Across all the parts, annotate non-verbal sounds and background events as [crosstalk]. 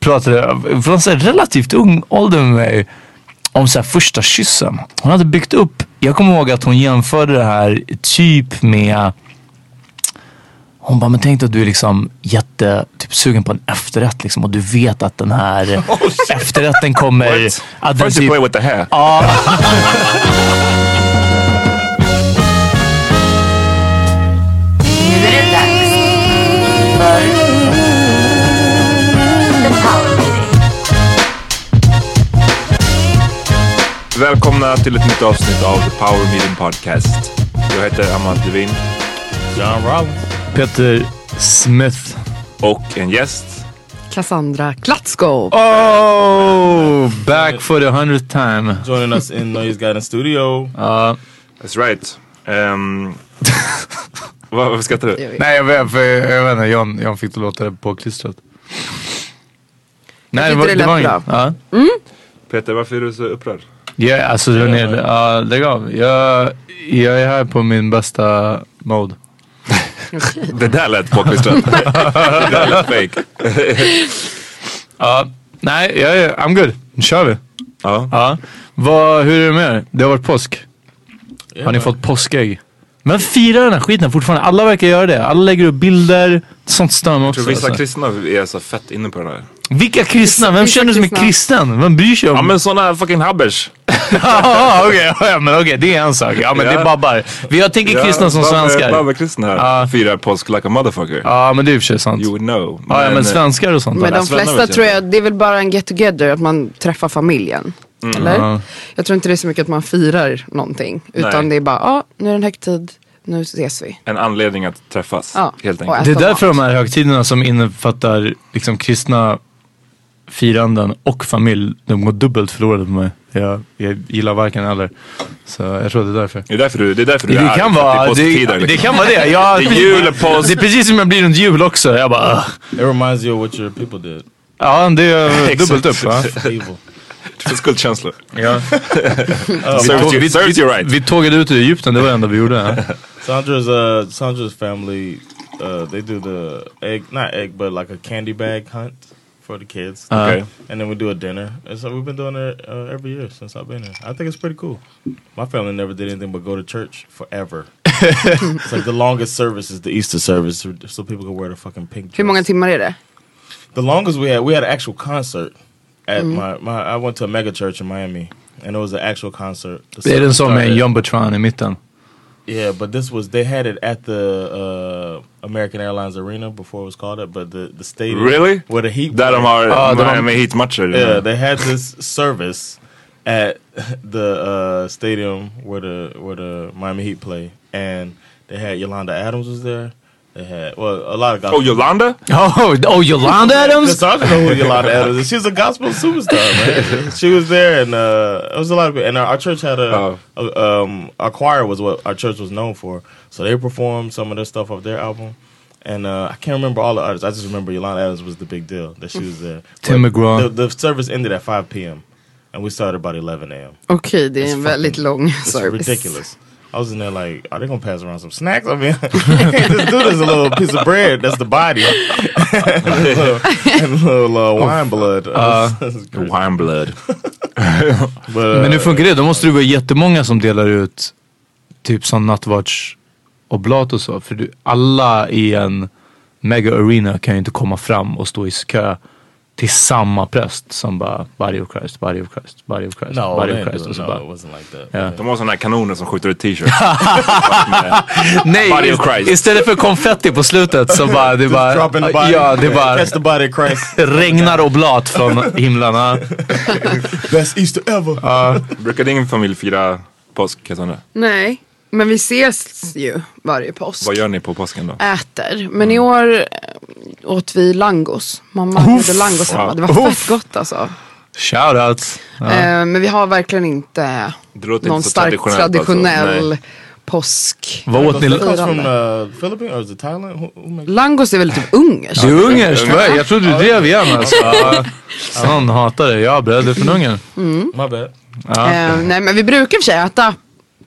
pratade från så relativt ung ålder med mig om så här första kyssen. Hon hade byggt upp, jag kommer ihåg att hon jämförde det här typ med hon bara, men tänk att du är liksom jätte, typ sugen på en efterrätt liksom och du vet att den här [laughs] efterrätten kommer... Att den First you play with the hair. [laughs] Välkomna till ett nytt avsnitt av The Power Meeting Podcast. Jag heter Amat Levin. John Rollins. Peter Smith. Och en gäst. Cassandra Klatsko. Oh, back for the hundredth time. Joining us in Noise Garden Studio. Ja. That's right. Um, [laughs] vad, vad skrattar du? Nej jag vet, för, jag vet inte, John, John fick det låta påklistrat. Nej, tyckte det lät bra. Ja. Peter, varför är du så upprörd? Ja, alltså den är, ja, lägg av. Jag, jag är här på min bästa mode. [laughs] Det där lät påklistrat. [laughs] det där lät fake. [laughs] Ja, nej, jag är, I'm good. Nu kör vi. Ja. Ja. Vad, hur är det med er? Det har varit påsk. Har ni fått påskägg? Men fira den här skiten fortfarande. Alla verkar göra det. Alla lägger upp bilder. Sånt stör mig Jag också. tror vissa alltså. kristna är så fett inne på den här. Vilka kristna? Vem känner sig som är kristen? Vem bryr sig om? Ja men såna fucking habbers. [laughs] Ja, okej, ja, men okej, det är en sak. Ja men det är babbar. Vi har tänker kristna som svenskar. Babbe kristna här. Ja. Firar påsk like a motherfucker. Ja men det är i och för sig sant. You would know. Ja, ja men svenskar och sånt Men de Svennar flesta jag tror jag, det är väl bara en get together, att man träffar familjen. Eller? Ja. Jag tror inte det är så mycket att man firar någonting. Utan Nej. det är bara, ja nu är det en högtid. nu ses vi. En anledning att träffas Ja. helt enkelt. Det är därför mat. de här högtiderna som innefattar liksom kristna firanden och familj, de går dubbelt förlorade på mig. Jag, jag gillar varken eller. Så jag tror det är därför. Det är därför du, det är, därför du Det är arg, kan att vara det är det, liksom. kan vara det. Ja, Det är jul, påsk. Det är precis som jag blir runt jul också. Jag bara, "Ugh." It reminds you of what your people did. ja det är [laughs] dubbelt upp va? [laughs] Du får skuldkänslor. Ja. [laughs] You right. Vi tågade ut ur Egypten, det var det enda vi gjorde. Sandra's uh Sandra's family uh they do the egg not egg but like a candy bag hunt for the kids. Uh, okay. And then we do a dinner. And so we've been doing it uh, every year since I've been here. I think it's pretty cool. My family never did anything but go to church forever. [laughs] it's like the longest service is the Easter service so people can wear the fucking pink dress. Hur många timmar är det? The longest we had, we had an actual concert at my, my. I went to a mega church in Miami, and it was an actual concert. The Det är den service som med started- jumbotron i mitten. Yeah, but this was they had it at the uh, American Airlines Arena before it was called it, but the the stadium Really? where the Heat Där de har Ja, Miami Heat-matcher. yeah they had this service at [laughs] the uh, stadium where the where the Miami Heat play, and they had Yolanda Adams was there. They had well a lot of gospel. Oh, Yolanda? Oh, oh Yolanda Adams? Because I don't know who Yolanda Adams is. She's a gospel superstar, man. [laughs] she was there, and uh, it was a lot of. And our, our church had a, Oh. a- um, our choir was what our church was known for. So they performed some of their stuff off their album. And uh, I can't remember all the artists. I just remember Yolanda Adams was the big deal that she was there. Tim But McGraw. The, the service ended at 5 p.m. and we started about 11 a.m. Okej, det är It's en väldigt fucking- lång It's service. ridiculous. I was in there like, are they gonna pass around some snacks? I mean, [laughs] this dude is a little piece of bread. That's the body, [laughs] and a little, and a little uh, wine blood. [laughs] Wine blood. but, uh, Men hur funkar det? Då måste det vara jättemånga som delar ut typ som nattvardsoblat och så. För du, alla i en mega arena kan ju inte komma fram och stå i kö till samma präst som bara body of Christ, body of Christ, body of Christ, no, body of Christ. do Och så no, bara, it wasn't like that. Ja. De har såna här kanoner som skjuter ut t-shirts. [laughs] Nej, Body of Christ. istället för konfetti på slutet så bara, det bara, ja, det bara Catch the body of Christ. regnar oblat från himlarna. [laughs] Best Easter ever. Brukar din familj fira påsk? Nej, men vi ses ju varje påsk. Vad gör ni på påsken då? Äter. Men i år eh, åt vi langos. Mamma gjorde langos hemma. Det var fett gott alltså. Shoutouts. Ja. Eh, men vi har verkligen inte någon inte stark traditionellt, traditionell alltså. påsk. Vad åt ni? Uh, Philippines or Thailand? Who, who Langos är väl typ ungerskt? Det är ungerskt, va? jag trodde du drev igen alltså. Ja. Sån hatar det. Jag bröder från Ungern. my bad? Eh, nej men vi brukar i och för sig äta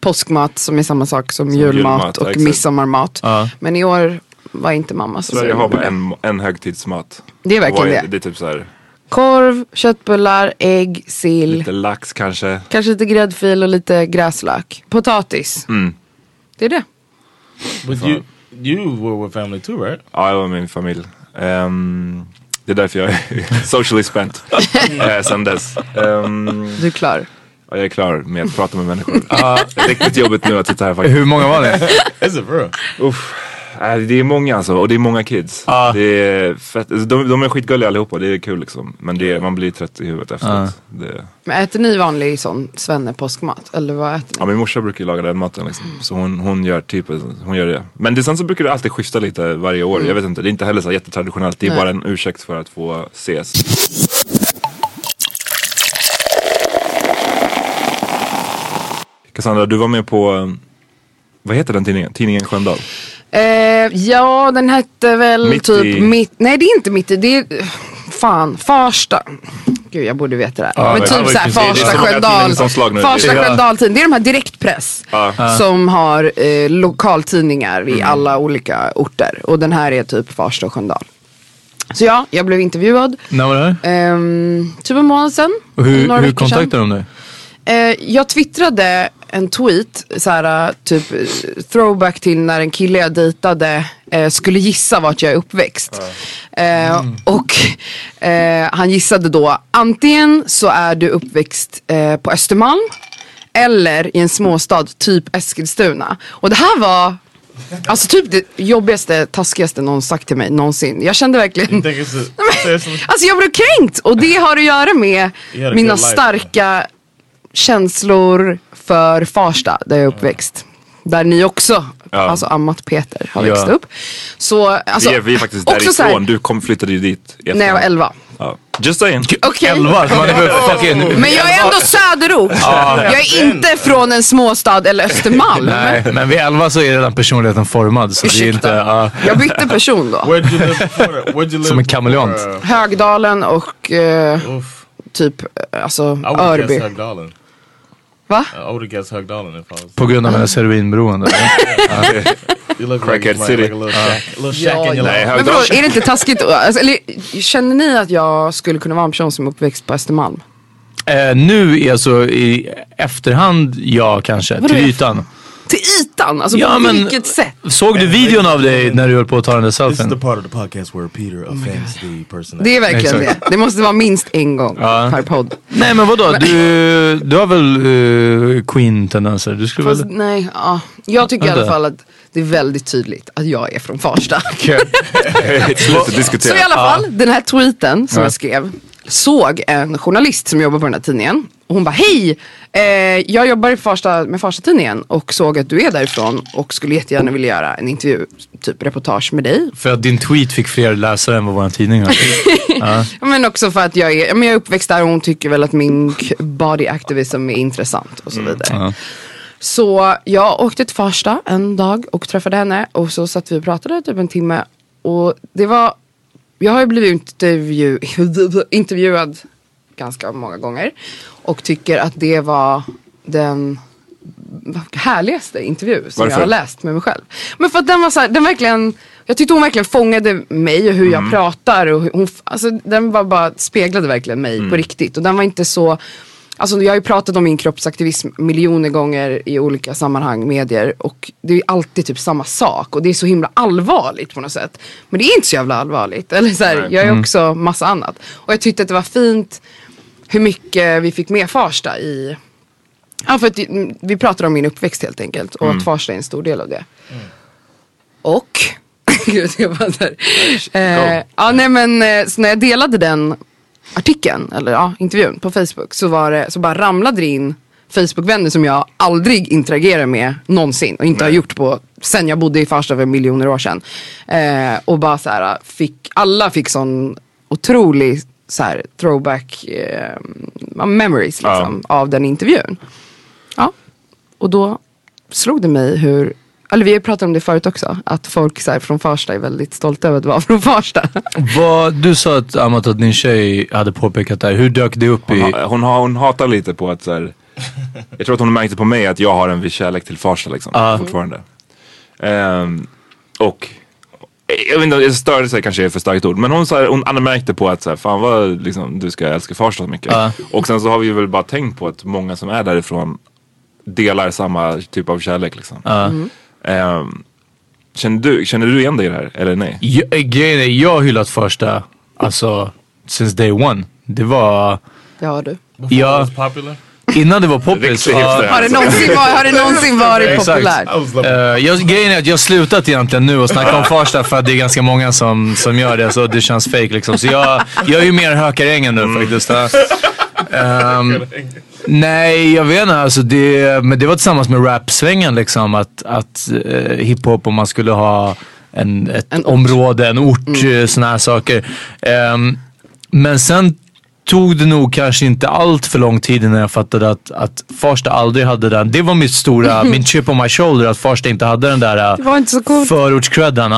påskmat som är samma sak som, julmat, julmat, och exakt. midsommarmat. Ja. Men i år var inte mamma så Sverige har bara en, en högtidsmat. Det är verkligen är det. Det är typ så här, Korv, köttbullar, ägg, sill. lite lax kanske. Kanske lite gräddfil och lite gräslök. Potatis. Mm. Det är det. But you you were with family too, right? Ja, det var min familj. Ehm, det är därför jag är [laughs] socially spent uh, [laughs] sen dess. Ehm, Du är klar. Ja, jag är klar med att prata med människor. [laughs] Det är riktigt jobbigt nu att sitta här faktiskt. Hur många var [laughs] it for real? Uff. Äh, Det är många alltså och det är många kids. Ja. Det är fett. De, de är skitgulliga allihopa, det är kul liksom. Men det man blir trött i huvudet efteråt. Det, Men äter ni vanlig sån svenne påskmat? Eller vad äter ja, ni? min morsa brukar laga den maten liksom. Så hon, hon gör typ, hon gör det. Men det, sen så brukar det alltid schyssta lite varje år. Jag vet inte, det är inte heller så jättetraditionellt. Det är Nej. bara en ursäkt för att få ses. Cassandra, du var med på, eh, vad heter den tidningen? Tidningen Sköndal? Eh, ja, den hette väl Mitt typ i- mitt... Nej, det är inte mitt i. Det är... Fan, Farsta. Gud, jag borde veta det här. Ja, men typ såhär Farsta Sköndal. Farsta. Sköndal Det är de här direktpress. Ja. Som har eh, lokaltidningar Mm. i alla olika orter. Och den här är typ Farsta och Sköndal. Så ja, jag blev intervjuad. När var det här? Ehm, typ en månad sedan. Och hur, hur kontaktade de dig? Eh, jag twittrade en tweet, såhär, typ eh, throwback till när en kille jag dejtade eh, skulle gissa vart jag är uppväxt. Eh, Och eh, han gissade då antingen så är du uppväxt eh, på Östermalm eller i en småstad, typ Eskilstuna. Och det här var Alltså typ det jobbigaste, taskigaste någon sagt till mig någonsin. Jag kände verkligen? [laughs] Alltså jag blev kränkt och det har att göra med mina starka känslor för Farsta där jag är uppväxt. där ni också, Ja. alltså Amat Peter har Ja. växt upp. Så, alltså, vi, är, vi är faktiskt så här, därifrån. Du kom, flyttade ju dit. när jag var efterhand. 11. Ja. Just saying. Okej. Elva. Men jag är ändå söderort. Jag är inte från en småstad eller Östermalm. Nej, men vid elva så är redan personligheten formad. Så det är Ursäkta. inte, ja, Jag bytte person då. Where'd you live before that? Where'd you live Som en kameleont. uh, Högdalen och Oof. typ eh, alltså Örby. Högdalen. Va? Guess Högdalen if I was. på grund av hennes heroinberoende. [laughs] Crackhead city. Men förlåt, är det inte taskigt? Alltså, eller, känner ni att jag skulle kunna vara en person som är uppväxt på Östermalm? Eh, nu är alltså i efterhand, ja kanske, Vadå till ytan. Till ytan? Alltså Ja, på men- vilket sätt? Såg du videon av dig när du höll på att ta den där This is the selfien? part of the podcast where Peter offends the person. Det är verkligen det. Det måste vara minst en gång Ja. per podd. Nej men vadå, du, du har väl uh, Queen-tendenser? Du skulle Fast, väl... nej, ja. Jag tycker i alla Vänta. fall att det är väldigt tydligt att jag är från Farsta. [laughs] Sluta Så i alla fall, den här tweeten som Ja. jag skrev såg en journalist som jobbar på den här tidningen. Och hon bara, hej! Eh, jag jobbar i Farsta, med Farsta-tidningen och såg att du är därifrån och skulle jättegärna vilja göra en intervju, typ reportage med dig. För att din tweet fick fler läsare än vad vår tidning har. [laughs] ja. Men också för att jag är, men jag är uppväxt där och hon tycker väl att min body activism är intressant och så vidare. ja. Så jag åkte till Farsta en dag och träffade henne och så satt vi och pratade typ en timme. Och det var, jag har ju blivit intervju, [laughs] intervjuad ganska många gånger. Och tycker att det var den härligaste intervju som Varför? jag har läst med mig själv. Men för att den var så här, den verkligen, jag tyckte hon verkligen fångade mig och hur Mm. jag pratar. Och hon, alltså, den var bara, speglade verkligen mig Mm. på riktigt. Och den var inte så Alltså jag har ju pratat om min kroppsaktivism miljoner gånger i olika sammanhang, medier. Och det är alltid typ samma sak. Och det är så himla allvarligt på något sätt. Men det är inte så jävla allvarligt. Eller så här, jag är också massa annat. Och jag tyckte att det var fint hur mycket vi fick med Farsta i Ja för att vi pratade om min uppväxt helt enkelt. Och att Farsta är en stor del av det. Och [laughs] Gud, jag bara här. Eh, ja, nej, men, eh, så när jag delade den artikeln, eller ja, intervjun på Facebook så, var det, så bara ramlade det in Facebook-vänner som jag aldrig interagerar med någonsin och inte har gjort på sen jag bodde i Farsta för miljoner år sedan. Eh, och bara så här, fick, alla fick sån otrolig så här, throwback eh, memories liksom, av den intervjun. Ja, och då slog det mig hur eller vi har pratat om det förut också, att folk så här, från Farsta är väldigt stolta över att vara [laughs] från Farsta. Vad, du sa att Amat att din tjej hade påpekat det här. Hur dök det upp Hon, i... ha, hon, har, hon hatar lite på att så här, Jag tror att hon märkte på mig att jag har en viss kärlek till Farsta liksom. Ja. Fortfarande. Ehm, och jag vet inte, störde sig kanske är för starkt ord. Men hon, så här, hon anmärkte på att så här, fan vad liksom, du ska älska Farsta så mycket. Ja. Och sen så har vi väl bara tänkt på att många som är därifrån delar samma typ av kärlek liksom. Ja. Ehm, känner, du, känner du igen dig i det här? Eller nej? Jag, eh, grejen är, jag har hyllat första, alltså, since day one. Det var, Det har du. Before Ja. Innan det var poppis. Hipster. Har det någonsin varit, har det någonsin varit populärt? Looking. Eh, jag, grejen är att jag har slutat egentligen nu och snacka om Farsta för att det är ganska många som, som gör det så det känns fake liksom. Så jag, jag är ju mer Hökarängen nu faktiskt. ja. [laughs] Ehm, nej, jag vet inte. Alltså det, men det var tillsammans med rapsvängen liksom. Att, att eh, hiphop, om man skulle ha en, ett En. Mm. område, en ort, mm. sådana här saker. Ehm, men sen tog det nog kanske inte allt för lång tid innan jag fattade att, att Farsta aldrig hade den. Det var mitt stora, [laughs] min chip on my shoulder, att Farsta inte hade den där förortscredden.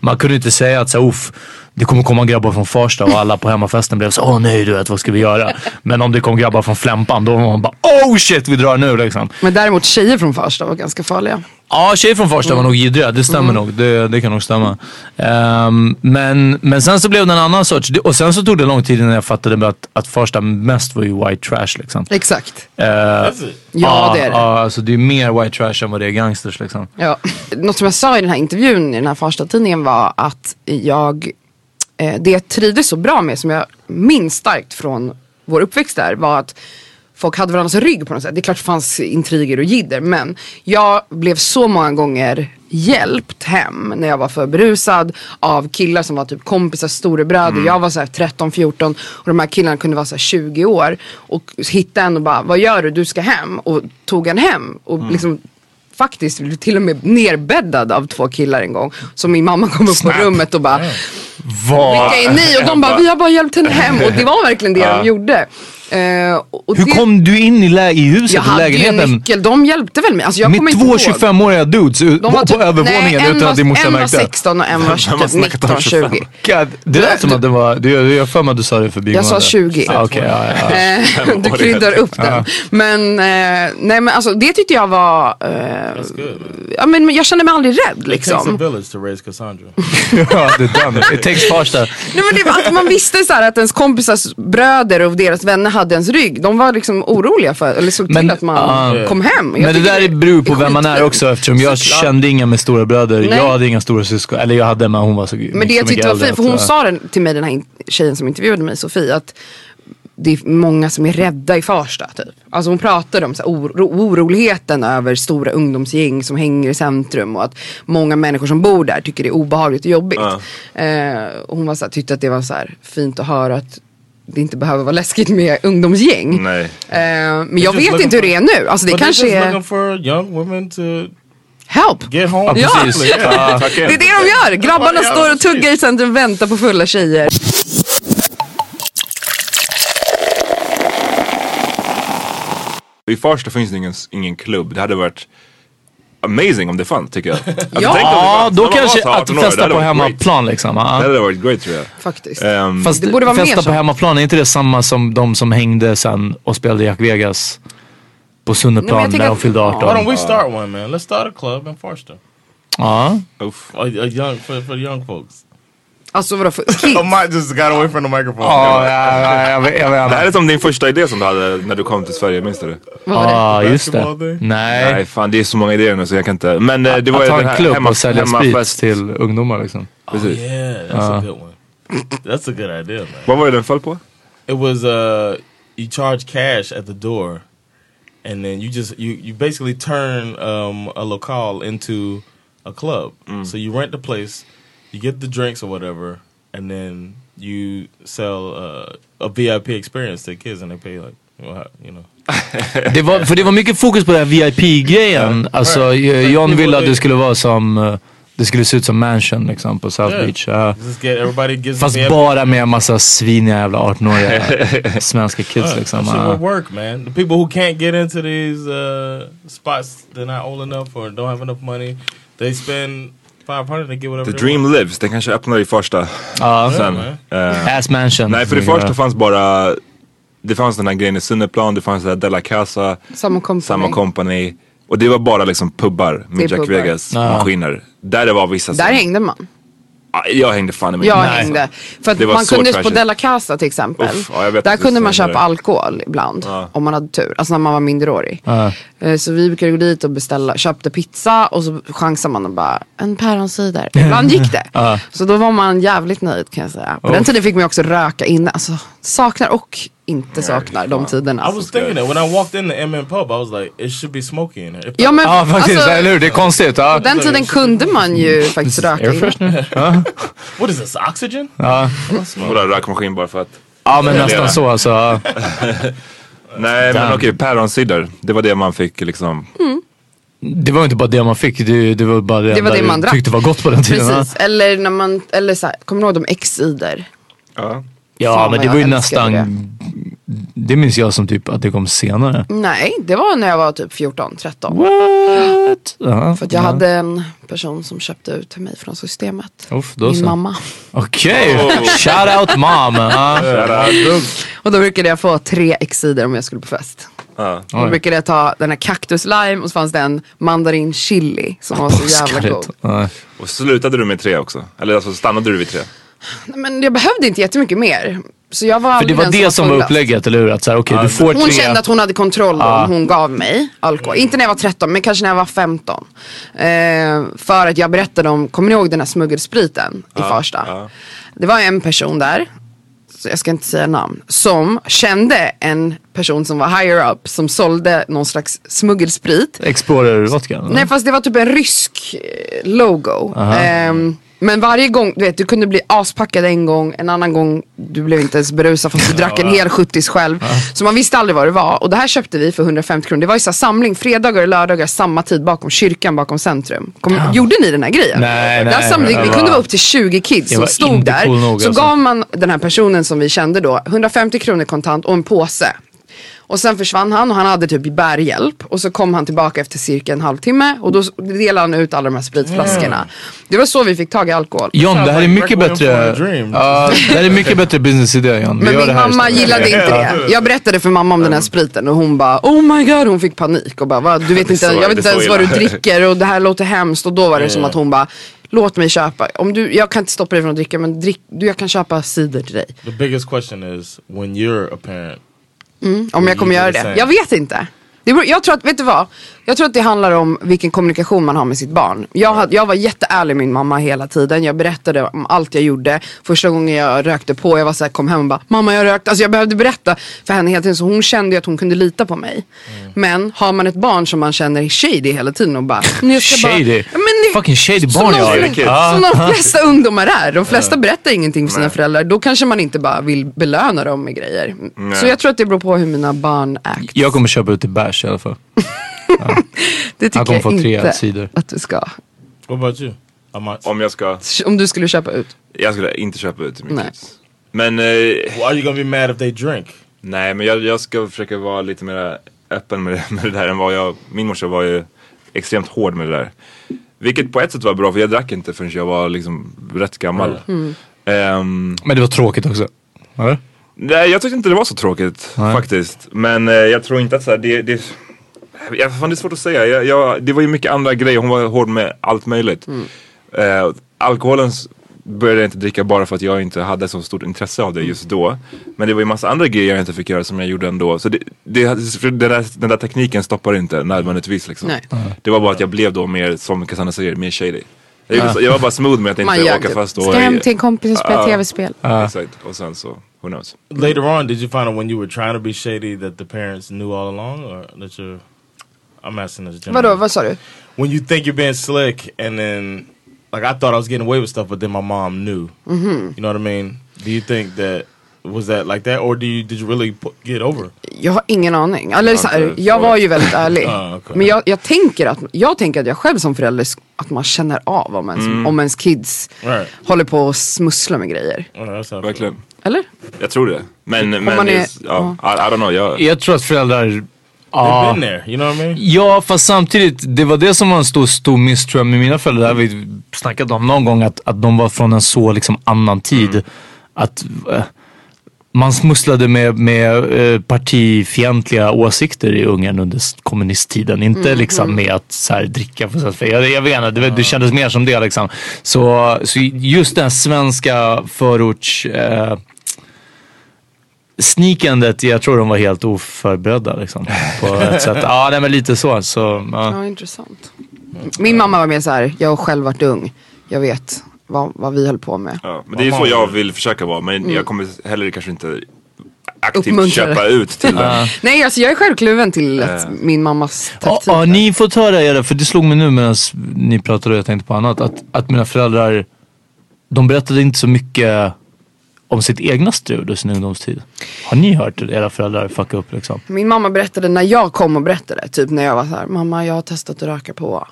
Man kunde inte säga att så, uff, det kommer komma grabbar från Farsta och alla på hemmafesten blev så åh nej du vet vad ska vi göra? Men om det kom grabbar från Flämpan då var man bara oh shit vi drar nu liksom. Men däremot tjejer från Farsta var ganska farliga. Ja, tjejer från Farsta var nog jiddriga. Det stämmer nog. Det, det kan nog stämma. Ehm, men, men sen så blev det en annan sorts. Och sen så tog det lång tid innan jag fattade att, att Farsta mest var ju white trash liksom. Exakt. Uh, it. Ja, det är det. Ja, alltså det är mer white trash än vad det är gangsters liksom. Ja. Något som jag sa i den här intervjun i den här Farsta-tidningen var att jag, det jag trivdes så bra med som jag minns starkt från vår uppväxt där var att folk hade varandras rygg på något sätt. Det är klart det fanns intriger och jidder men jag blev så många gånger hjälpt hem när jag var för berusad av killar som var typ kompisars storebröder. Jag var så här 13-14 och de här killarna kunde vara så här 20 år och hitta en och bara vad gör du? Du ska hem och tog en hem och liksom faktiskt blev till och med nerbäddad av två killar en gång. Så min mamma kom upp på rummet och bara Vad? vilka är ni? Och de bara vi har bara hjälpt henne hem och det var verkligen det de gjorde. Och Hur det, kom du in i, lä- i huset, jag i hade ju lägenheten? nyckel, de hjälpte väl mig. Alltså, jag Med två ihåg. 25-åriga dudes De på, var på typ- övervåningen nej, en utan var- att din morsa En var märkte? 16 och en var Vem har typ snackat om 19, 20. 25? God, det lät som att det var, du, jag har för mig att du sa det förbi Jag sa 20. Ah, Okej, ja, ja. Eh, du kryddar upp den. Men, eh, nej, men alltså, det tyckte jag var... Eh, ja, men, jag kände mig aldrig rädd It takes a liksom. village to raise Cassandra. [laughs] ja, det är den. It takes Farsta. Nej, men det att man visste så här, att ens kompisars bröder och deras vänner hade ens rygg. De var liksom oroliga för, eller såg till Men, att man ah. kom hem. Jag Men det där beror på vem man är också [laughs] eftersom jag kände inga med stora bröder. Nej. Jag hade inga stora syskon. Eller jag hade men hon var så Men det så jag mycket tyckte var fint, för hon eh, sa det till mig den här tjejen som intervjuade mig, Sofie, att det är många som är rädda i Farsta typ. Alltså hon pratade om så här, oro, oroligheten över stora ungdomsgäng som hänger i centrum och att många människor som bor där tycker det är obehagligt och jobbigt. Eh, och hon var så här, tyckte att det var så här, fint att höra att det inte behöver vara läskigt med ungdomsgäng. Nej. Eh, men jag vet inte hur det är nu. Alltså det kanske just är looking for young women to help. get home. Ja, precis. [laughs] Ja. Det är det de gör. Grabbarna står och tuggar i centrum och väntar på fulla tjejer. I Farsta finns det ingen, ingen klubb. Det hade varit amazing om det fanns tycker jag. [laughs] Alltså, tänk om det Ja, fanns. då kanske att 18 år, det festa på hemmaplan liksom. ja. Det hade varit great tror jag. Faktiskt. Ehm, Fast Det borde vara mer festa så. på hemmaplan, är inte det samma som de som hängde sen och spelade Jack Vegas på Sunneplan när de fyllde Ja. 18? Why don't we start one, man? Let's start a club in Farsta. Ja. uff. A, a young for, for young folks. Alltså vadå för [laughs] kids? Oh, my just got away from the microphone. Ja, ja, ja, jag vet. Jag Det här är som din första idé som du hade när du kom till Sverige, minns du det? Vad var det? Ja, just det. Nej. Nej fan det är så många idéer nu så jag kan inte. Men eh, det var Att ju ha den en här klubb hemma- och sälja hemmafest. sprit till ungdomar liksom. Precis. Oh, Yeah, that's a good one. That's a good idea, man. Vad var det den föll på? It was uh, you charge cash at the door, and then you just you you basically turn um, a locale into a club. So you rent the place, you get the drinks or whatever, and then you sell uh, a VIP experience to kids, and they pay like you know. [laughs] Det var, för det var mycket fokus på den här VIP-grejen. Alltså, eh, John ville att det skulle vara som, eh, det skulle se ut som mansion liksom på South Yeah. Beach. Gets Fast bara med en massa sviniga jävla 18-åriga [laughs] svenska kids Uh, liksom. that shit would work, man. The people who can't get into these uh, spots, they're not old enough or don't have enough money. They spend 500 they get whatever The they Dream. Lives, den kanske öppnar i första Ja. sen. Eh, Ass mansion. nej för det första fanns bara, det fanns den här grejen i Sunneplan, det fanns det här Della Casa, Samma company. samma company. Och det var bara liksom pubbar Det är med Jack pubbar. Vegas Ja. maskiner. Där det var vissa Där som- hängde man. Ah, Jag hängde fan i mig. Jag Nej. hängde. För att man kunde på trashigt. Della Casa till exempel. Uff, ja, där kunde man köpa det. alkohol ibland. Ja. Om man hade tur. Alltså när man var minderårig. Ja. Eh, Så vi brukade gå dit och beställa, köpte pizza och så chansade man och bara en päronsider. Ibland gick det. [laughs] Ja. Så då var man jävligt nöjd kan jag säga. På den tiden fick man också röka inne. Alltså saknar och inte saknar de tiderna. I was thinking that when I walked in the MM pub, I was like, it should be smoky in here. Ja men [laughs] Ja faktiskt, alltså, eller hur? Det är konstigt. På den tiden kunde man ju faktiskt röka inne. Ja. [laughs] What is this, oxygen? Ja. Bara rökmaskin bara för att. ja men nästan så alltså. [laughs] Nej men okej, päronsider. Det var det man fick liksom. Det var ju inte bara det man fick, det, det var bara det, Det var det man drack. tyckte var gott på den tiden. Precis, eller när man, eller så här, kommer du ihåg de X-ider? Ja. Ja Fan, men det var ju nästan, det minns jag som typ att det kom senare. Nej, det var när jag var typ 14, 13. What? Ja, För att jag ja. hade en person som köpte ut till mig från systemet. Uff, då Min så. mamma. Okej, shout out mom. [laughs] Och då brukade jag få tre X-sidor om jag skulle på fest. Och då brukade jag ta den här cactus lime och så fanns det en mandarin chili som var så jävla god. Ja. Och slutade du med tre också? Eller alltså stannade du vid tre? Men jag behövde inte jättemycket mer. Så jag var För det var det som var upplägget, eller hur? Att så här, okej du får Hon tre. kände att hon hade kontroll Ja. om hon gav mig alkohol. Inte när jag var 13 men kanske när jag var 15. Eh, för att jag berättade om, kommer ni ihåg den här smuggelspriten i Farsta? ja. Det var en person där, så jag ska inte säga namn, som kände en person som var higher up som sålde någon slags smuggelsprit. Explorer vodka? Nej fast det var typ en rysk eh, logo. Ehm, Men varje gång, du vet du kunde bli aspackad en gång, en annan gång du blev inte ens berusad fast du [laughs] drack en hel 70 själv. Så man visste aldrig vad det var. Och det här köpte vi för 150 kronor. Det var ju så samling fredagar och lördagar samma tid bakom kyrkan bakom centrum. Kom, Gjorde ni den här grejen? Nej, nej, samling, vi kunde vara upp till 20 kids som stod där. cool nog, så alltså. gav man den här personen som vi kände då 150 kronor kontant och en påse. Och sen försvann han och han hade typ bärhjälp. Och så kom han tillbaka efter cirka en halvtimme och då delade han ut alla de här spritflaskorna. Det var så vi fick tag i alkohol. John, det här är mycket bättre. Ja, det här är mycket [laughs] bättre businessidé John. Men min mamma gillade inte det. Jag berättade för mamma om den här spriten och hon bara oh my god hon fick panik och bara "Va, du vet inte, jag vet inte ens vad du illa." dricker och det här låter hemskt och då var det som att hon bara låt mig köpa. Om du, jag kan inte stoppa dig från att dricka men drick, du, jag kan köpa cider till dig. The biggest question is when you're a parent. Om jag kommer göra det. Jag vet inte. Det beror, jag tror att, vet du vad? Jag tror att det handlar om vilken kommunikation man har med sitt barn. Jag, hade, jag var jätteärlig med min mamma hela tiden. Jag berättade om allt jag gjorde. Första gången jag rökte på, jag var så här, kom hem och bara Mamma jag rökte. Alltså jag behövde berätta för henne hela tiden. Så hon kände ju att hon kunde lita på mig. Mm. Men har man ett barn som man känner är shady hela tiden och bara "Nu, ska bara- Shady? Ja, men det- Fucking shady barn jag har. som de flesta ungdomar är. De flesta berättar ingenting för sina föräldrar. Då kanske man inte bara vill belöna dem med grejer. Så jag tror att det beror på hur mina barn act. Jag kommer köpa ut till bärs i alla fall. [laughs] Det tycker jag inte sidor. att du ska. What about you? Om jag ska, Om du skulle köpa ut. jag skulle inte köpa ut till min Nej. kids. Men, eh, Well, are you gonna be mad if they drink? nej men jag, jag ska försöka vara lite mer öppen med det, [laughs] med det där än vad jag, min morsa var ju extremt hård med det där. Vilket på ett sätt var bra för jag drack inte förrän jag var liksom rätt gammal. Mm. Ehm, Men det var tråkigt också. Eller? Nej jag tyckte inte det var så tråkigt Nej. faktiskt. Men eh, jag tror inte att så här, det, det, jag, fan, det är svårt att säga. Jag, jag, det var ju mycket andra grejer, hon var hård med allt möjligt. Eh, alkoholen började jag inte dricka bara för att jag inte hade så stort intresse av det just då. Men det var ju massa andra grejer jag inte fick göra som jag gjorde ändå. Så det, det, den, där, den där tekniken stoppar inte nödvändigtvis liksom. Nej. Det var bara att jag blev då mer, som Cassandra säger, mer shady. Jag, så- jag var bara smooth med att Man inte gör åka typ. fast och... Ska hem till en kompis och spela Ja. tv-spel. Exakt, och sen så, who knows. Later on, did you find out when you were trying to be shady that the parents knew all along, or that you're? I'm asking as a general. Vadå, vad sa du? When you think you're being slick, and then like I thought I was getting away with stuff, but then my mom knew. Mm-hmm. You know what I mean? Do you think that was that like that, or do you did you really put, get over? Jag har ingen aning. Eller, så här, inte jag var ju väldigt [laughs] ärlig. Ah, okej. Men jag, jag, tänker att, jag tänker att jag själv som förälder, att man känner av om ens, om ens kids Right. håller på att smussla med grejer. Oh. Verkligen. Eller? Jag tror det. Men, men är- är, ja, I, I don't know. Jag, Jag tror att föräldrar... They've Ja. been there. You know what I mean? Ja, fast samtidigt, det var det som var en stor, stor miss tror jag med mina föräldrar. Det har vi snackat om någon gång, att, att de var från en så liksom annan tid. Att eh, man smusslade med, med eh, partifientliga åsikter i Ungern under kommunisttiden. Inte liksom med att så här, dricka. För jag, jag vet inte, det, det kändes mer som det liksom. Så, så just den svenska förorts... Eh, sneakandet, jag tror de var helt oförberedda liksom. På [laughs] ett sätt. Ja, nej, men lite så. så ja. Ja, intressant. Min mamma var mer så här, jag har själv varit ung. Jag vet vad, vad vi höll på med. ja, men det är så jag vill försöka vara. Men jag kommer heller kanske inte aktivt Uppmuntra det. köpa ut till den. Nej, alltså jag är självkluven till att min mammas taktik. ja, ni får höra era, för det slog mig nu medan ni pratade och jag tänkte på annat. Att, att mina föräldrar, de berättade inte så mycket om sitt egna strul under sin ungdomstid. Har ni hört era föräldrar fucka upp liksom? Min mamma berättade när jag kom och berättade, typ när jag var så här, mamma jag har testat att röka på.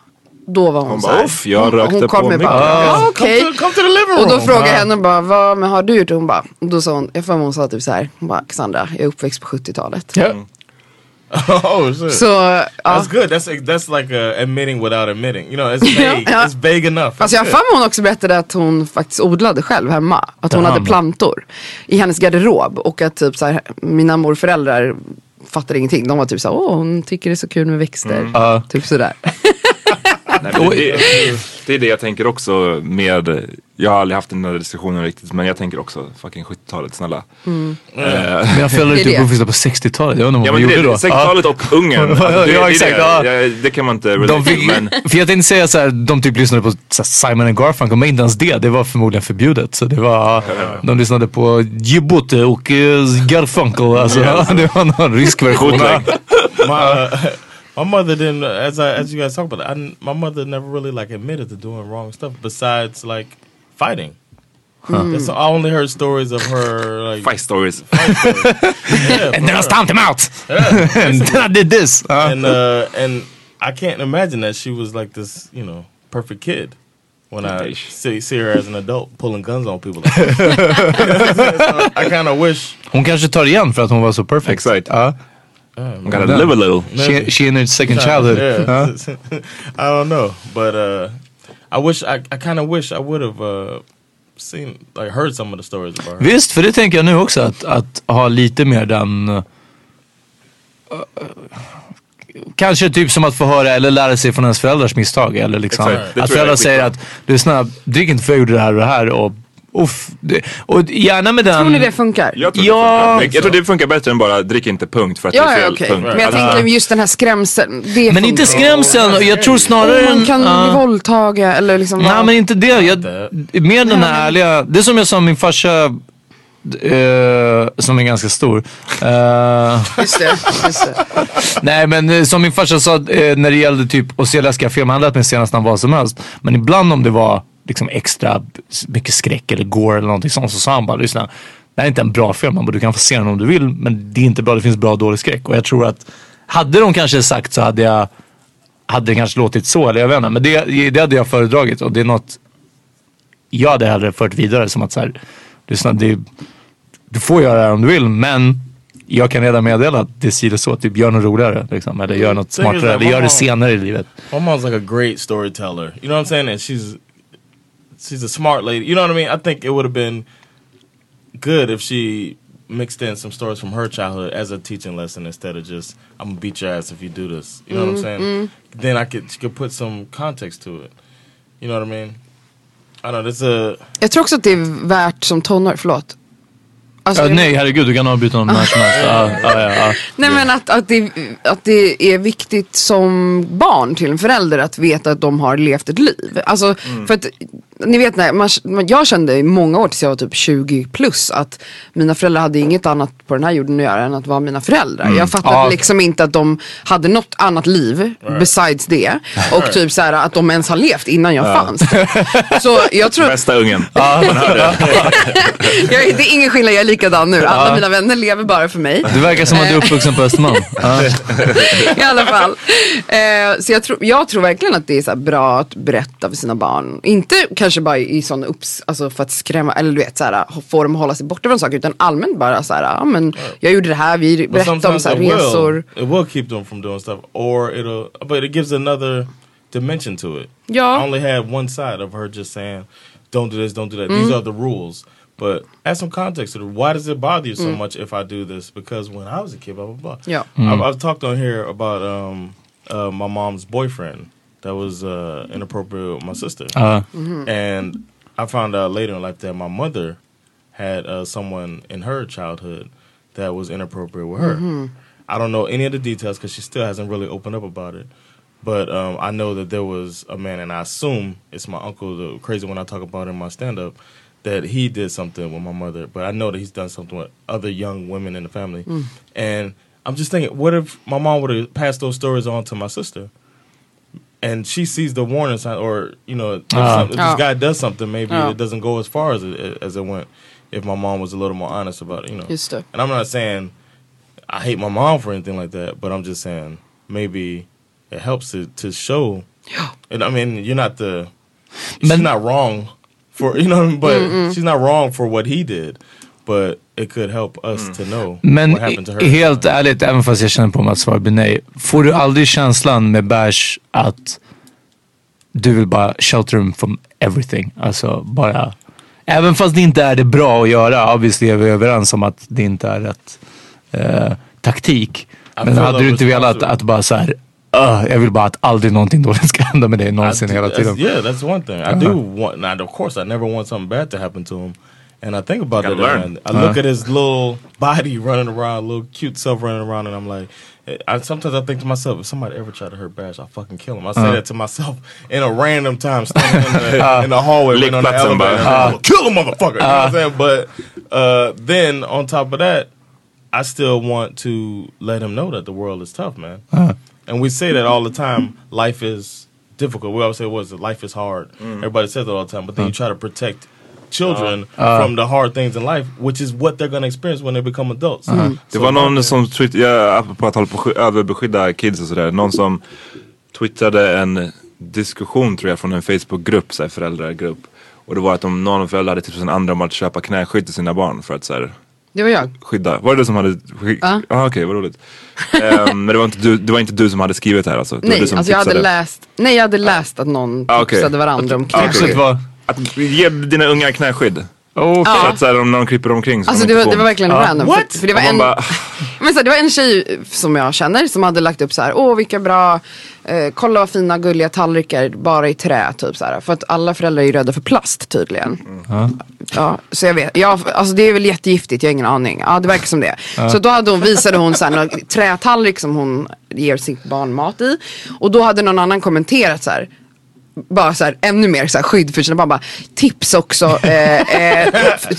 Då var hon, Hon så bara, här, "Uff, jag hon, rökte hon kom på med mycket." bara, living room. Och då frågade jag henne bara, vad men har du gjort? Och hon bara, och då sa hon, jag får hon sa typ så här, hon bara, Cassandra, jag är uppväxt på 70-talet. Ja. [laughs] oh shit. Så, ja. That's good. That's that's like uh, admitting without admitting. You know, it's [laughs] vague. Ja. It's vague enough. Alltså jag har That's hon också berättade att hon faktiskt odlade själv hemma. Att hon Jaha. hade plantor i hennes garderob. Och att typ så här, mina morföräldrar fattade ingenting. De var typ så här, åh hon tycker det är så kul med växter. Ja. Typ sådär. [laughs] Nej, men det, det är det jag tänker också med, jag har aldrig haft den här diskussionen riktigt men jag tänker också fucking 70-talet snälla. Mm. Eh, Mina föräldrar Det är är typ uppvuxna på 60-talet. Jag undrar vad Ja man men det, gjorde då. 60-talet och [laughs] Ungern, alltså, det, Ja, exakt, det, ja. det, kan man inte relate fick, men För jag tänkte säga så här, de typ lyssnade på Simon and Garfunkel, men inte ens det. Det var förmodligen förbjudet. Så det var, [laughs] de lyssnade på Djibouti och uh, Garfunkel. Alltså, [laughs] det var någon rysk version. My uh, mother didn't. As I, as you guys talk about it, I, n- my mother never really like admitted to doing wrong stuff. Besides like fighting. That's, I only heard stories of her like Fight stories. [laughs] [laughs] yeah, And then I stomped him out! yeah, [laughs] And then I did this! Ja. and uh, and I can't imagine that she was like this, you know, perfect kid. When I see, see her as an adult pulling guns on people, like. So I kind of wish. Hon kanske tar igen för att hon var så perfect. Exakt. Ja. I'm gonna live a little. She, she in her second childhood. Yeah. [laughs] I don't know, but uh, I wish I, I kind of wish I would have uh, seen like heard some of the stories about her. Visst, för det tänker jag nu också att, att ha lite mer den uh, Kanske typ som att få höra eller lära sig från ens föräldrars misstag. Eller liksom, Exakt. Det att föräldrar säger att lyssna, drick inte för jag gjorde det här och det här. Och, det, och gärna med den... Tror ni det funkar? Jag tror, Ja, det funkar. jag tror det funkar bättre än bara drick inte punkt för att det Ja, är ja fel. okej. punkt. Men jag Alltså, tänker just den här skrämseln. Det Men inte skrämseln. och Jag tror snarare... Om man kan en- bli eller liksom Nej men inte det. Jag, mer den här ärliga. Det är som jag sa min farsa. eh, som är ganska stor. Eh, Just det, just det. Nej men eh, som min farsa sa eh, när det gällde typ att se läskiga film. Han lät mig se nästan vad som helst. Men ibland om det var liksom extra mycket skräck eller gore eller någonting sånt så sa han bara lyssna. Det här är inte en bra film. Bara, du kan få se den om du vill. Men det är inte bra. Det finns bra och dålig skräck. Och jag tror att hade de kanske sagt så hade jag hade det kanske låtit så eller jag vet inte. Men det, det hade jag föredragit och det är något jag hade hellre fört vidare som att så här, lyssna, det, du får göra det här om du vill men jag kan redan meddela att det är så. Typ gör något roligare liksom, eller gör något smartare eller gör det senare i livet. My mom's like a great storyteller. You know what I'm saying? And she's she's a smart lady. You know what I mean? I think it would have been good if she mixed in some stories from her childhood as a teaching lesson instead of just I'm gonna beat your ass if you do this. You know what I'm saying? Mm-hmm. Then I could she could put some context to it. You know what I mean? I don't know. There's a Jag tror också att det är värt som tonåring, förlåt. Alltså, Ja, nej herregud du kan avbryta honom när som helst. [laughs] Ja, ja, ja. Nej men att, att, det, att det är viktigt som barn till en förälder att veta att de har levt ett liv. Alltså för att ni vet när man, jag kände i många år tills jag var typ 20 plus att mina föräldrar hade inget annat på den här jorden att göra än att vara mina föräldrar. Jag fattade Ja. liksom inte att de hade något annat liv besides det. Och typ så här att de ens har levt innan jag fanns. Så jag tror Bästa ungen. [laughs] [laughs] Jag, det är ingen skillnad, jag är likadan nu. Alla mina vänner lever bara för mig. Du verkar som att du är uppvuxen på Östermalm. [laughs] I alla fall. Eh, så jag tror, jag tror verkligen att det är så här bra att berätta för sina barn. Inte kanske bara i sån upps, alltså för att skrämma, eller du vet så här, få dem att hålla sig borta från saker. Utan allmänt bara så här, ja men jag gjorde det här, vi berättade om så här, it resor. will. It will keep them from doing stuff, or it'll. But it gives another dimension to it. Ja. I only had one side of her just saying, "Don't do this, don't do that." These are the rules. But add some context to it. Why does it bother you so much if I do this? Because when I was a kid, blah blah blah. Yeah. I've, I've talked on here about um, uh, my mom's boyfriend that was uh, inappropriate with my sister, Ja. and I found out later in life that my mother had uh, someone in her childhood that was inappropriate with her. I don't know any of the details because she still hasn't really opened up about it. But um, I know that there was a man, and I assume it's my uncle, the crazy one I talk about in my stand up, that he did something with my mother. But I know that he's done something with other young women in the family. Hmm. And I'm just thinking, what if my mom would have passed those stories on to my sister? And she sees the warning sign, or you know, if, Ah. some- if this Oh. guy does something, maybe Oh. it doesn't go as far as it as it went. If my mom was a little more honest about it, you know. Just det. And I'm not saying I hate my mom for anything like that, but I'm just saying maybe it helps to to show. [gasps] And I mean, you're not the she's not wrong for you know, but she's not wrong for what he did. But it could help us to know Men what happened to her. helt ärligt, även fast jag känner på mig att svaret blir nej. Får du aldrig känslan med Bash att du vill bara shelter him from everything? Alltså bara... Även fast det inte är det bra att göra. Obviously är vi överens om att det inte är rätt eh, taktik. Men hade du inte velat att bara så här, "Ugh, jag vill bara att aldrig någonting dåligt ska hända med dig någonsin I do- hela that's- tiden. Yeah, that's one thing. I do want. Now, of course, I never want something bad to happen to him. And I think about Gotta that. learn. And I look at his little body running around, little cute self running around, and I'm like, eh, I sometimes I think to myself, if somebody ever tried to hurt Bash, I'll fucking kill him. I say that to myself in a random time, standing in the, [laughs] in the hallway, waiting on the Lekplatsen bara. elevator. Uh, kill a motherfucker. You know what I'm saying? But uh, then on top of that, I still want to let him know that the world is tough, man. And we say that all the time. Life is difficult. We always say, "Was life is hard." Mm. Everybody says it all the time, but then you try to protect children Uh. from the hard things in life, which is what they're gonna experience when they become adults. Det var någon som twittrade, apropå att hålla på att överbeskydda kids och sådär. Någon som twittrade en diskussion tror jag från en Facebookgrupp, så här, föräldragrupp. Och det var att om någon av föräldrarna hade tipsat en andra om att köpa knäskydd till sina barn för att så här, Det var jag. skydda. Var det du som hade skickat? Ja. Ah, Okej, vad roligt. Ehm, men det var, inte du, det var inte du som hade skrivit det här alltså? Det var Nej, du som alltså jag hade läst, nej jag hade läst att någon Ah, okej. tipsade varandra om Ah, knäskydd. Vad? Att ge dina unga knäskydd. Okay. Så att så här, om någon kryper omkring så Alltså de det var, det var verkligen random. What? För, för det, var Och en, bara, [laughs] men så här, det var en tjej som jag känner som hade lagt upp så här, åh vilka bra, eh, kolla vad fina gulliga tallrikar bara i trä typ så här. För att alla föräldrar är ju rädda för plast tydligen. Ja, så jag vet. Ja, alltså det är väl jättegiftigt, jag har ingen aning. Ja, det verkar som det. Så då hade hon, visade hon så här, någon trätallrik som hon ger sitt barn mat i. Och då hade någon annan kommenterat så här. Bara så här, ännu mer så här skydd för sina barn. Bara, tips också. Eh, eh,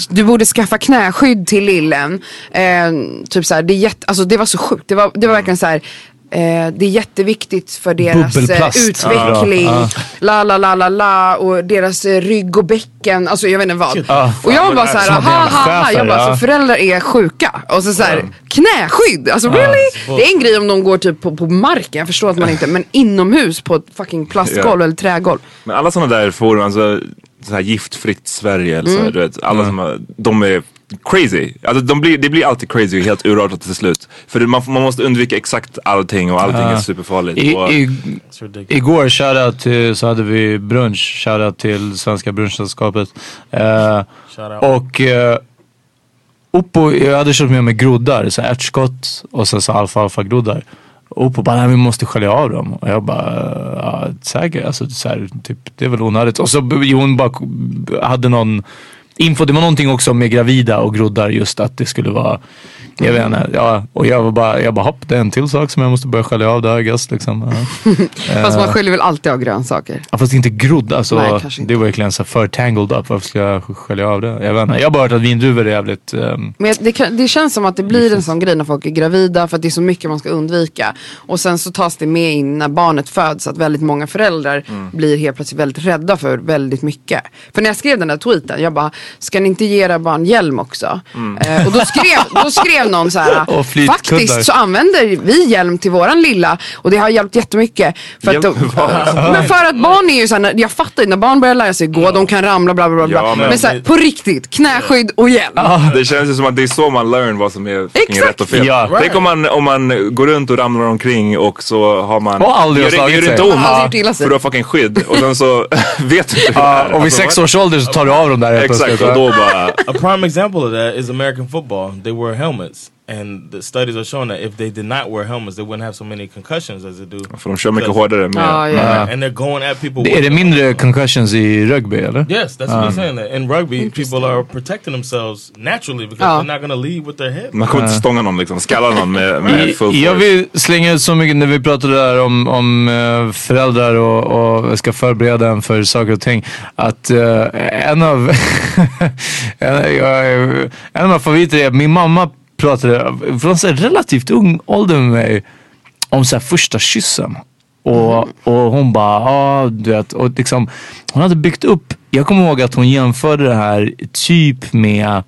du borde skaffa knäskydd till lillen. Eh, typ så här, det, är jätte, alltså, det var så sjukt. Det var, det var verkligen så här. Eh, det är jätteviktigt för deras eh, utveckling. Ja, La la la la la och deras eh, rygg och bäcken. Alltså jag vet inte vad. Ja, och jag bara så här, Som en ha ha ha. Jag bara, ja. så föräldrar är sjuka. Och så, så här, knäskydd. Alltså really? Det är en grej om de går typ på, på marken. Jag förstår att man inte, men inomhus på ett fucking plastgolv Ja. eller trägolv. Men alla sådana där forum, alltså så här giftfritt Sverige eller så Mm. du vet, alla som har, de är crazy. Alltså de blir, det blir alltid crazy och helt urartat till slut. För man, man måste undvika exakt allting och allting är superfarligt. I, och, i, igår shoutout till, så hade vi brunch, shoutout till Svenska brunchsällskapet. Out. och uh, Oppo, jag hade köpt med mig groddar, så ärtskott och sen så alfalfa groddar. Oppo bara, nej vi måste skölja av dem. Och jag bara, ja säkert, alltså så här, typ, det är väl onödigt. Och så hon bara hade någon info, det var någonting också med gravida och groddar just att det skulle vara, jag vet inte, ja, och jag var bara, jag bara hopp det är en till sak som jag måste börja skölja av där I guess, liksom. [laughs] Fast man sköljer väl alltid av grönsaker. Ja, fast inte grodd, alltså Nej, inte. det var verkligen så för tangled up. Varför ska jag skölja av det? Jag vet inte. Jag har bara hört att vindruvor är jävligt... ehm, Men det, kan, det känns som att det blir en sån grej när folk är gravida för att det är så mycket man ska undvika. Och sen så tas det med in när barnet föds att väldigt många föräldrar blir helt plötsligt väldigt rädda för väldigt mycket. För när jag skrev den där tweeten, jag bara, ska ni inte ge era barn hjälm också? Eh, och då skrev, då skrev någon så här, [laughs] faktiskt så använder vi hjälm till våran lilla och det har hjälpt jättemycket. För att men för att barn är ju såhär, jag fattar ju när barn börjar lära sig gå, de kan ramla bla bla bla. Ja, men men- så här, på riktigt, knäskydd och hjälm. [laughs] Det känns ju som att det är så man learn vad som är Exakt. rätt och fel. Ja. Tänk om man, om man går runt och ramlar omkring och så har man... Och aldrig gör, gör sig. inte ont för du har fucking skydd och sen så [laughs] vet du inte hur det Ja, är. och vid Alltså, sex års ålder så tar du av dem där Exakt, och då bara... A prime example of that is American football. They wear helmets, and the studies are showing that if they did not wear helmets, they wouldn't have so many concussions as they do. För de kör mycket hårdare med... Ja, ja. Right, And they're going at people. Det- Är det mindre concussions i rugby eller? Yes, that's what he's saying. That in rugby, people are protecting themselves naturally because Ja. they're not going to lead with their head. Man kommer inte stånga någon liksom, skalla någon med, med full Jag force. vill slänga ut så mycket när vi pratade där om, om eh, föräldrar och, och ska förbereda en för saker och ting. Att eh, en av [laughs] en, jag, en av mina favoriter är att min mamma pratade från så relativt ung ålder med mig om så här första kyssen. Och, och hon bara, ja du vet, och liksom, hon hade byggt upp, jag kommer ihåg att hon jämförde det här typ med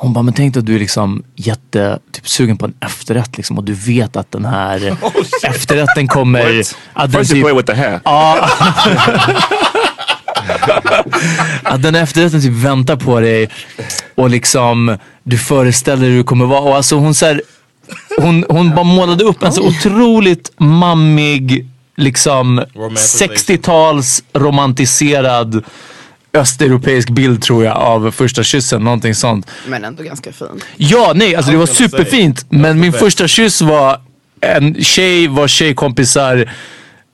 hon bara, men tänk att du är liksom jätte, typ sugen på en efterrätt liksom och du vet att den här [laughs] efterrätten kommer... What? Att den First you play with the hair. [laughs] Att den efterrätten typ väntar på dig och liksom du föreställer dig hur det kommer vara. Och alltså hon så här, hon, hon bara målade upp en så otroligt mammig, liksom Romanticization. 60-tals romantiserad östeuropeisk bild tror jag av första kyssen, någonting sånt. Men ändå ganska fin. Ja, nej, alltså det var superfint. Men min första kyss var en tjej vars tjejkompisar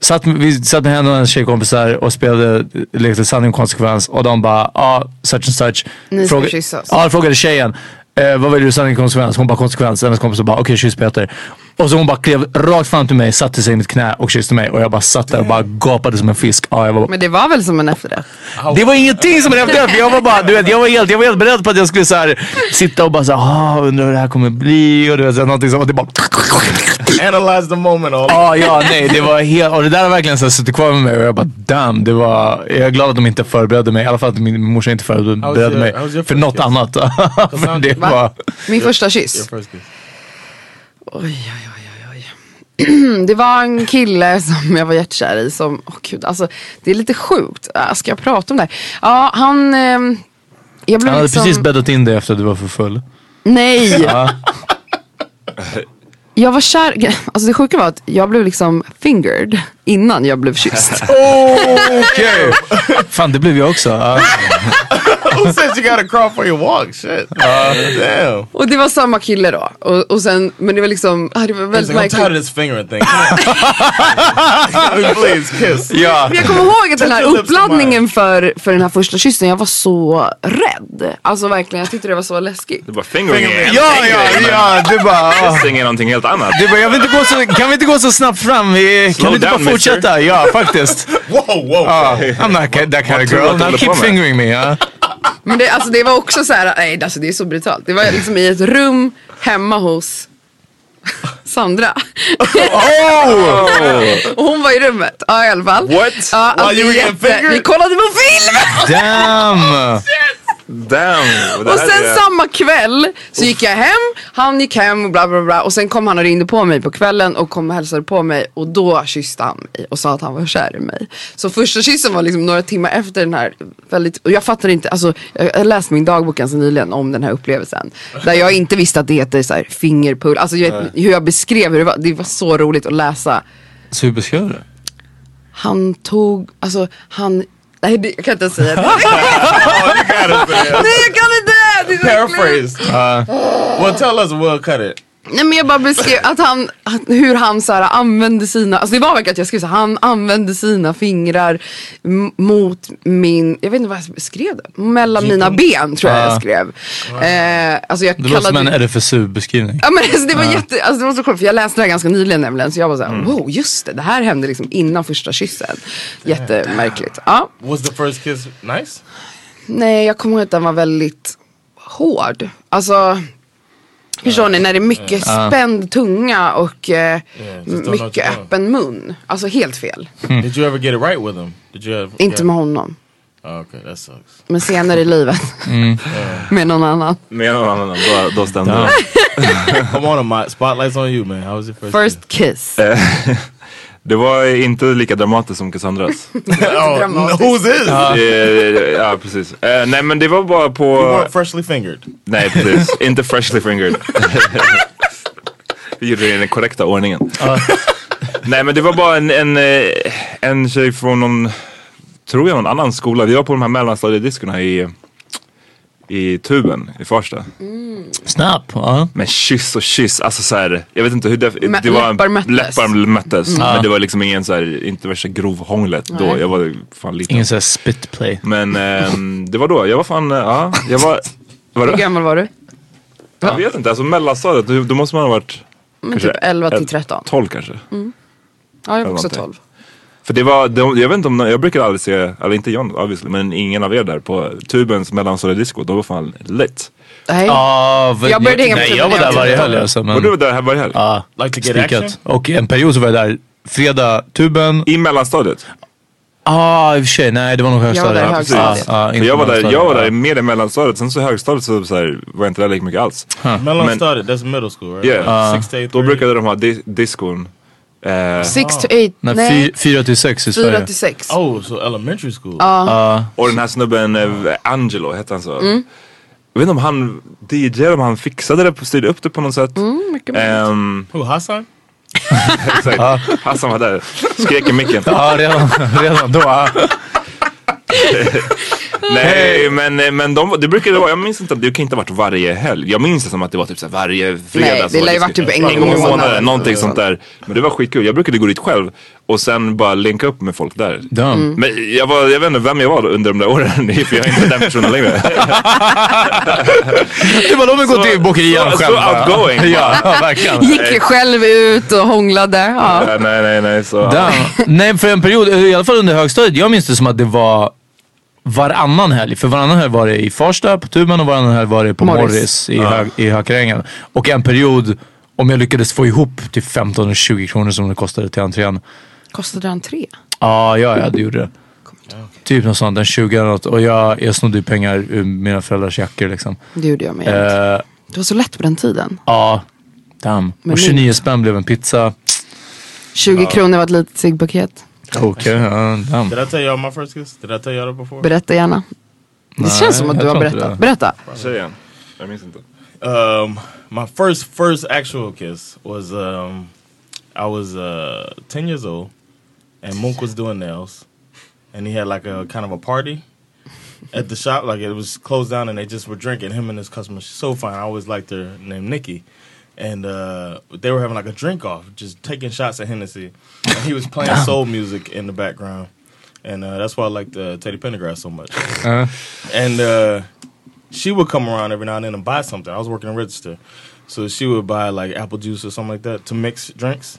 Satt, vi satt med henne och hennes tjejkompisar och spelade lekte sanning och konsekvens och de bara, ja, ah, such and such. Ni ska kyssas. Ja, frågade tjejen. Eh, vad väljer du sanning och konsekvens? Hon bara konsekvens. Hennes kompis bara, okej kyss Peter. Och så hon bara klev rakt fram till mig, satte sig i mitt knä och kysste mig. Och jag bara satt där och bara gapade som en fisk. Ja, jag var, Men det var väl som en efterrätt? det var ingenting som en efterrätt. Jag var bara, du vet, jag var helt, jag var helt beredd på att jag skulle så här, sitta och bara så här, ah, undrar hur det här kommer bli. Och du vet, så här, någonting som, och det bara... Analyze the moment all. Ja, ja, nej, det var helt, och det där har verkligen så här, suttit kvar med mig och jag bara damn, det var, jag är glad att de inte förberedde mig. I alla fall att min morsa inte förberedde your- mig för något kiss? annat. [laughs] för det Va? var, Min första kyss. Oj, oj, oj, oj. [clears throat] Det var en kille som jag var jättekär i som, åh gud, alltså det är lite sjukt. Äh, Ska jag prata om det här? Ja, han, ehm, jag blev han hade liksom, precis bäddat in dig efter att du var för full. nej. [laughs] Ja. Jag var kär, [laughs] alltså det sjuka var att jag blev liksom fingered innan jag blev kysst. [laughs] Okej! Fan det blev jag också. [laughs] Who said you gotta crawl for your walk? Shit. Damn. Och det var samma kille då. Och, och sen, men det var liksom, ah, det var väldigt like, I'm tired of märkligt. this fingering thing. Please kiss. Ja. Men jag kommer ihåg att den här uppladdningen för, för den här första kyssen, jag var så rädd. Alltså verkligen, jag tyckte det var så läskigt. Det var fingering en Ja, ja, ja, du bara... kissing är någonting helt annat. Du bara, jag vill inte gå så, kan vi inte gå så snabbt fram? Vi, kan vi inte down, bara fortsätta? Ja, faktiskt. [laughs] Whoa, whoa. Ja, I'm not that kind of girl. Now keep fingering me. Ja. Men det, alltså, det var också så här, nej alltså, det är så brutalt. Det var liksom i ett rum hemma hos Sandra. [laughs] och hon var i rummet. Ja i alla fall. What? Ja, alltså, While you were getting jätte-? Vi kollade på film! Damn! [laughs] Damn. Och sen är- samma kväll så gick jag hem, han gick hem och bla bla bla och sen kom han och ringde på mig på kvällen och kom och hälsade på mig och då kysste han mig och sa att han var kär i mig. Så första kyssen var liksom några timmar efter den här väldigt, och jag fattar inte, alltså jag har läst min dagbok ganska nyligen om den här upplevelsen. Där jag inte visste att det heter så här fingerpull, alltså jag vet, hur jag beskrev hur det var, det var så roligt att läsa. Så hur beskrev du det? Han tog, alltså han Nej jag kan inte säga det. Oh, you gotta say it. Nej jag kan inte! Det är så äckligt. Paraphrase. Uh, well, tell us. We'll cut it. Nej men jag bara beskrev att han, att, hur han så här, använde sina, alltså det var verkligen att jag skrev så här, han använde sina fingrar mot min, jag vet inte vad jag skrev det, mellan mina ben tror jag jag skrev. Eh, alltså jag Det låter som kallade en RFSU-beskrivning. Ja men alltså, det var jätte, alltså det var så sjukt för jag läste det här ganska nyligen nämligen så jag var såhär, Mm. wow just det, det här hände liksom innan första kyssen. Jättemärkligt. Ja. Was the first kiss nice? Nej jag kommer ihåg att den var väldigt hård. Alltså Förstår ni när det är mycket spänd tunga och eh, mycket öppen mun. Alltså helt fel. Did you ever get it right with him? Did you? Have, Inte med honom. Oh, okay, that sucks. Men senare i [laughs] livet. Mm. med någon annan. Med någon annan, då, då stämde det. [laughs] [laughs] Come on, my spotlight's on you, man. How was your first? First kiss. Eh, Det var inte lika dramatiskt som Cassandras. [laughs] dramatiskt. who's is? Ja, precis. Eh, nej men det var bara You på... weren't freshly fingered. Nej precis, [laughs] inte freshly fingered. [laughs] Vi gjorde det i den korrekta ordningen. Nej men det var bara en, en, eh, en tjej från någon, tror jag någon annan skola. Vi var på de här mellanstadiediskorna i, i tuben i Farsta. Snabb. Ja. Men kyss och kyss, alltså så här, jag vet inte hur det, Mä- det var läppar möttes. Läppar möttes. Men det var liksom ingen så här, inte värsta grovhånglet då. Jag var fan liten. Ingen sån här spit play. Men ehm, det var då, jag var fan, eh, ja, jag var, var Hur gammal var du? Jag vet inte, alltså mellanstadiet, då, då måste man ha varit Men Kanske typ 11 till ett- 13. 12 kanske. Ja jag var också någonting. 12. För det var, de, jag vet inte om, jag brukar aldrig se, eller inte John obviously, men ingen av er där på Tubens mellanstadiedisco, de var fan lit. Nej. Ja, Jag började hänga på Nej, jag var där var varje 13. helg alltså. Men, Och du var där här varje helg? ja, Like to get action? spikat. Och en period så var jag där fredag tuben. I mellanstadiet? Ah, i och för sig. Nej, det var nog högstadiet. Jag var där högstadiet. Ah, ah, jag var där, jag var där mellanstadiet. mer i mellanstadiet, sen så högstadiet så, så här, var jag inte där lika mycket alls. Men- started. That's middle school, right? Yeah. Like eight. Då brukade de ha di diskon. Eh, 6 to 8, Nej, nej. fy- fyra till sex i 4 Sverige. till 6. Oh, so elementary school. Ja. och den här snubben, eh, Angelo hette han så. Mm. Jag vet inte om han DJ, om han fixade det, styrde upp det på något sätt. Mm, mycket möjligt. Ehm, Who Hassan? [laughs] exakt. Hassan var där, skrek i micken. [laughs] Ja, redan, redan då. ah. [laughs] Nej men, men de, det brukade vara, jag minns inte, det kan inte ha varit varje helg. Jag minns det som att det var typ så här varje fredag. Nej, det lär ju var varit typ en gång i månaden. Någonting sånt där. Men det var skitkul. Jag brukade gå dit själv och sen bara länka upp med folk där. Mm. Men jag, var, jag vet inte vem jag var under de där åren, [laughs] för jag är inte den personen längre. [laughs] Det var de som gått till bokerian så- så outgoing. [laughs] Ja, ja, verkligen. Gick själv ut och hånglade. Ja. Ja, nej, nej, nej. Så. Nej, för en period, i alla fall under högstadiet, jag minns det som att det var varannan helg. För varannan helg var det i Farsta på Tuben och varannan helg var det på Morris. Morris, i, hög, i Hökarängen. Och en period, om jag lyckades få ihop till 15-20 kronor som det kostade till entrén. Kostade han tre? Ja, ja, ja det gjorde det. Typ något sånt, en 20 eller något. Och jag, jag snodde ju pengar ur mina föräldrars jackor liksom. Det gjorde jag med. Eh, det var så lätt på den tiden. ja, damn. Men och nu- 29 spänn blev en pizza. 20 kronor var ett litet ciggpaket. Okej, ja, damn. Did I tell y'all my first kiss? Did I tell y'all that before? Berätta gärna. Det Nej, känns som att jag du har berättat. det. Berätta. Säg igen. Jag minns inte. Um, my first first actual kiss was um, I was uh, ten years old, and Monk was doing nails, and he had like a kind of a party at the shop. Like it was closed down, and they just were drinking. Him and his customer she's so fine. I always liked her name Nikki. And uh, they were having like a drink off, just taking shots at Hennessy. And he was playing soul music in the background. And uh, that's why I liked uh, Teddy Pendergrass so much. Uh, and uh, she would come around every now and then and buy something. I was working in register, so she would buy like apple juice or something like that to mix drinks.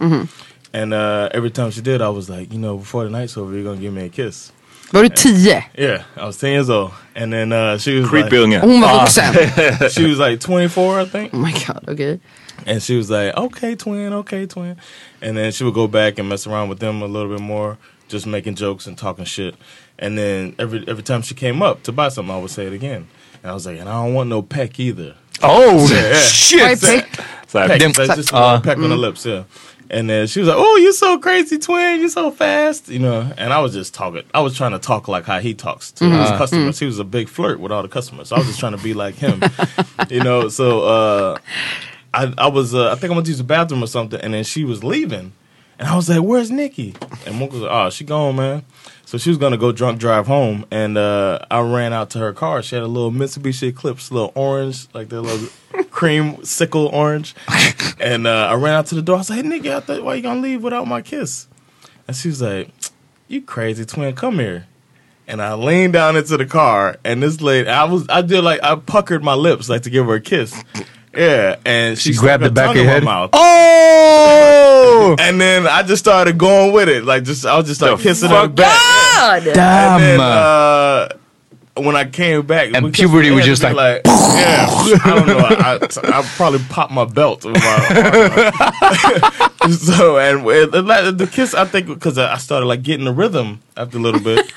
And uh, every time she did, I was like, you know, before the night's over, you're gonna give me a kiss. Var du tio? Yeah, I was ten years old, and then uh, she was Creepy unge. Och hon var vuxen. she was like 24, I think. Oh my god, okej. And she was like, okay, twin, okay, twin. And then she would go back and mess around with them a little bit more, just making jokes and talking shit. And then every every time she came up to buy something, I would say it again. And I was like, and I don't want no peck either. oh Yeah, yeah. Vad är shit! peck? Så Peck, Them- so just uh, peck on the lips, yeah. And then she was like, "Oh, you're so crazy, twin. You're so fast," you know. And I was just talking. I was trying to talk like how he talks to his customers. He was a big flirt with all the customers. So I was just trying to be like him, [laughs] you know. So uh, I, I was, uh, I think I went to use the bathroom or something, and then she was leaving, and I was like, "Where's Nikki?" And Monk was like, "Oh, she gone, man." So she was gonna go drunk drive home, and uh, I ran out to her car. She had a little Mitsubishi Eclipse, little orange, like the little [laughs] cream sickle orange. And uh, I ran out to the door. I was like, "Hey, Nikki, I thought, why you gonna leave without my kiss?" And she was like, "You crazy twin, come here." And I leaned down into the car, and this lady, I was, I did like, I puckered my lips like to give her a kiss. Yeah, and she, She grabbed the back of your my head. mouth. Oh! And then I just started going with it, like just I was just like The kissing her fuck? back. And Damn! then, uh, when I came back, And puberty was just to be like, yeah, I don't know. I, I, I probably popped my belt. With my, [laughs] so and it- it- the kiss, I think, because I started like getting the rhythm after a little bit.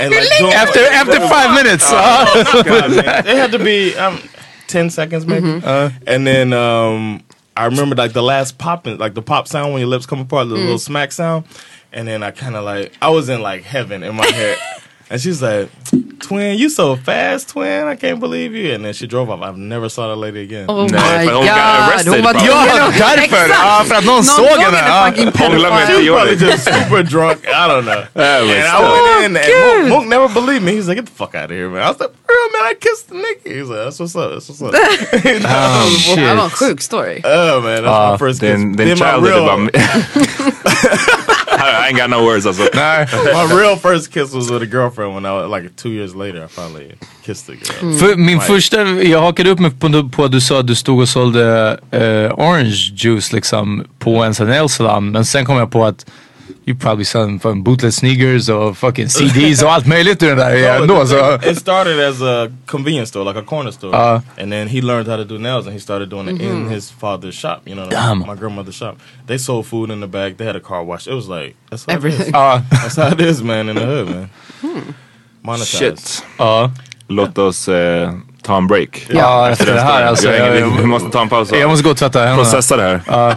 And like doing- After after five minutes. uh, God, man. It had to be um, ten seconds maybe. Mm-hmm. and then um, I remember like the last popping, like the pop sound when your lips come apart, the little smack sound. And then I kind of like I was in like heaven in my head. [laughs] And she's like, "Twin, you so fast, twin! I can't believe you." And then she drove off. I've never saw that lady again. Oh Nej, my hon got god. arrested Hon var tvungen Ja, därför. Ja, för att någon såg såg henne. henne Ja. fucking Hångla med was probably just super drunk. I don't know. [laughs] And I went in and Monk, Monk never believed me. He's like, "Get the fuck out of here, man!" I was like, "Real man, I kissed the Nikki." He's like, "That's what's up. That's what's up." [laughs] [laughs] Oh, shit. Det var en sjuk story. Oh man, that's my first kiss. Din, din Then my real, I ain't got no words alltså. Nej. my real first kiss was with a girlfriend when I was like two years later. I finally kissed a girl. För min Right. första, jag hakade upp mig på, på att du sa att du stod och sålde eh, orange juice liksom på en nail salon. Men sen kom jag på att you probably selling fucking bootleg sneakers och fucking CDs och allt möjligt i den där So ändå. the Så. thing- It started as a convenience store, like a corner store, Uh. and then he learned how to do nails, and he started doing it in his father's shop. You know, Damn. my grandmother's shop. They sold food in the back. They had a car wash. It was like that's how It Everything. is. Ja, That's how it is, man, in the hood, man. Monetized. Shit. ja. Låt oss eh, ta en break. Ja, efter det här alltså. Vi måste ta en paus jag måste gå och tvätta händerna. processa det här.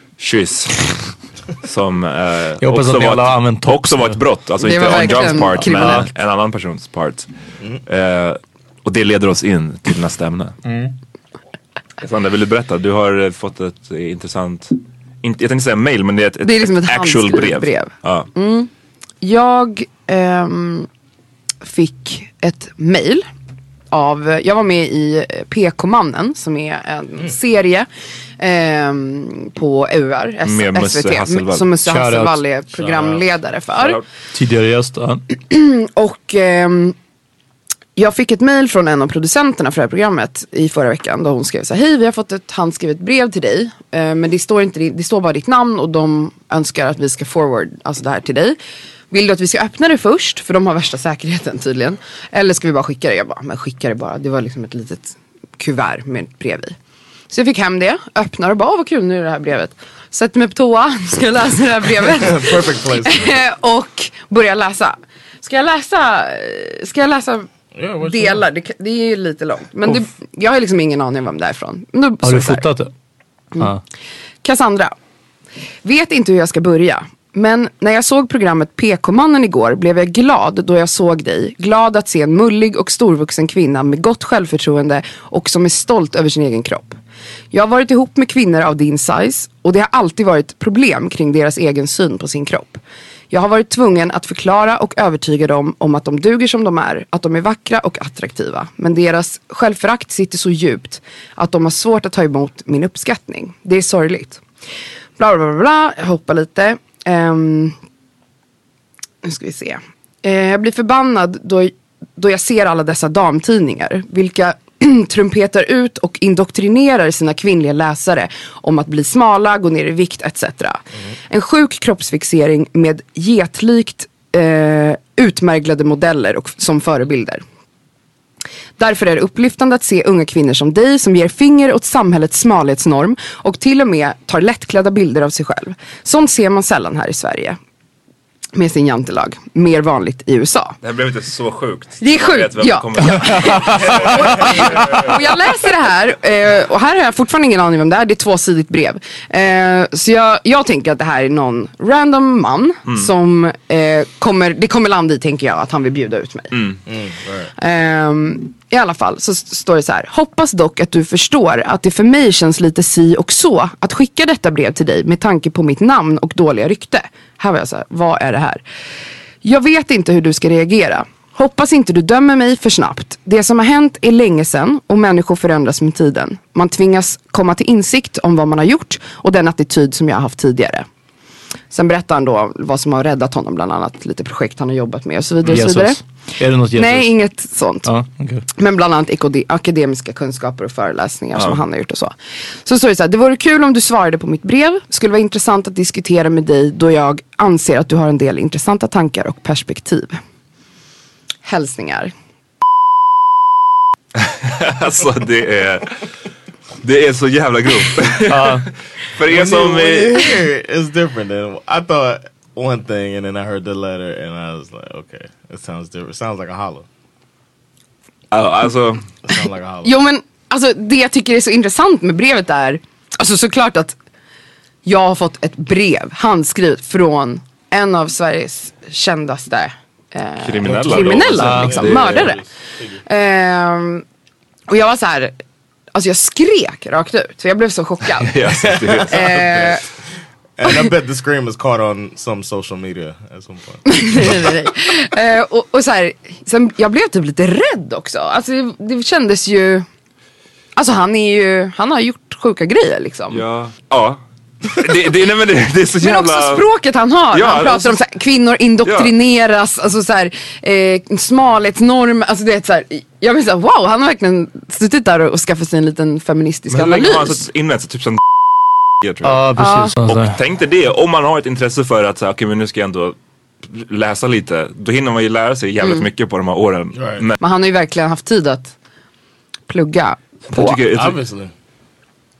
kyss. Som eh, också, var ett, också var ett brott. Alltså Det inte on Johns part men kriminellt. en annan persons part. Eh, och det leder oss in till nästa ämne. Sandra, vill du berätta? Du har eh, fått ett eh, intressant, inte, jag tänkte säga mail men det är ett, ett, Det är liksom ett actual handskrivet brev. brev. Ja. Jag ehm, fick ett mail av, jag var med i PK-mannen som är en serie ehm, på UR, S- Med SVT, Hasselvall. som Musse. Hasselvall är programledare för. Tidigare gäst. [clears throat] Och ehm, jag fick ett mail från en av producenterna för det här programmet i förra veckan. Då hon skrev så här, hej vi har fått ett handskrivet brev till dig. Eh, men det står, inte, det står bara ditt namn och de önskar att vi ska forward alltså det här till dig. Vill du att vi ska öppna det först? För de har värsta säkerheten tydligen. Eller ska vi bara skicka det? Jag bara, men skicka det bara. Det var liksom ett litet kuvert med ett brev i. Så jag fick hem det, öppnar och bara, åh vad kul nu är det här brevet. Sätter mig på toa, [laughs] ska jag läsa det här brevet. [laughs] Perfect place. [laughs] och börjar läsa. Ska jag läsa, ska jag läsa delar? Det, det är ju lite långt. Men det, jag har liksom ingen aning om vem det är ifrån. Men då Har du fotat det? Ja. Cassandra. Vet inte hur jag ska börja. Men när jag såg programmet PK-mannen igår blev jag glad då jag såg dig. Glad att se en mullig och storvuxen kvinna med gott självförtroende och som är stolt över sin egen kropp. Jag har varit ihop med kvinnor av din size och det har alltid varit problem kring deras egen syn på sin kropp. Jag har varit tvungen att förklara och övertyga dem om att de duger som de är, att de är vackra och attraktiva. Men deras självförakt sitter så djupt att de har svårt att ta emot min uppskattning. Det är sorgligt. Bla bla bla, bla. jag hoppar lite. Ehm, nu ska vi se. Eh, jag blir förbannad då, då jag ser alla dessa damtidningar. Vilka [clears throat] trumpetar ut och indoktrinerar sina kvinnliga läsare om att bli smala, gå ner i vikt etc. En sjuk kroppsfixering med getlikt eh, utmärglade modeller och, som förebilder. Därför är det upplyftande att se unga kvinnor som dig som ger finger åt samhällets smalhetsnorm och till och med tar lättklädda bilder av sig själv. Sånt ser man sällan här i Sverige. Med sin jantelag. Mer vanligt i USA. Det här blev inte så sjukt. Det är sjukt, ja. det kommer- [laughs] och jag läser det här eh, och här har jag fortfarande ingen aning om det är. Det är tvåsidigt brev. Eh, så jag, jag tänker att det här är någon random man som eh, kommer, det kommer landa i tänker jag att han vill bjuda ut mig. Ehm, i alla fall så står det så här. Hoppas dock att du förstår att det för mig känns lite si och så att skicka detta brev till dig med tanke på mitt namn och dåliga rykte. Här var jag så här, vad är det här? Jag vet inte hur du ska reagera. Hoppas inte du dömer mig för snabbt. Det som har hänt är länge sedan och människor förändras med tiden. Man tvingas komma till insikt om vad man har gjort och den attityd som jag har haft tidigare. Sen berättar han då vad som har räddat honom, bland annat lite projekt han har jobbat med och så vidare. Och så vidare. Jesus. Är det något Jesus? Nej, inget sånt. Ja, okej. Men bland annat akademiska kunskaper och föreläsningar som han har gjort och så. Så står det så här, det vore kul om du svarade på mitt brev. Skulle vara intressant att diskutera med dig då jag anser att du har en del intressanta tankar och perspektiv. Hälsningar. [laughs] Alltså det är... Det är så jävla grovt. [laughs] [laughs] För er som... it's different. Than, I thought one thing, and then I heard the letter, and I was like, okay, it sounds different. It sounds like a hollow. Ja, alltså, It sounds like a hollow. Jo men alltså det jag tycker är så intressant med brevet är, alltså såklart att jag har fått ett brev handskrivet från en av Sveriges kändaste eh, Kriminella. kriminella liksom, mördare. Ehm, och jag var så här, alltså jag skrek rakt ut för jag blev så chockad. [laughs] Eh, And I bet the scream is caught on some social media at some point. [laughs] nej, nej, nej. Eh, och, och så här, sen, jag blev typ lite rädd också. Alltså det, det kändes ju, alltså han är ju, han har gjort sjuka grejer liksom. Ja. ja. Det, det, nej, men det, det är så Men jävla... också språket han har. Ja, han pratar alltså- om så här, kvinnor indoktrineras, alltså så här, eh, smalhetsnorm. Alltså det är så här, jag vill säga wow, han har verkligen suttit där och, och skaffat sig en liten feministisk Men länge har han analys. suttit inne? Så typ sen [laughs] tror jag. Ja, precis. Och Alltså. tänk dig det, om man har ett intresse för att säga, okej men nu ska jag ändå läsa lite. Då hinner man ju lära sig jävligt Mm. mycket på de här åren. Right. Men Men han har ju verkligen haft tid att plugga jag på. tycker, jag, tycker-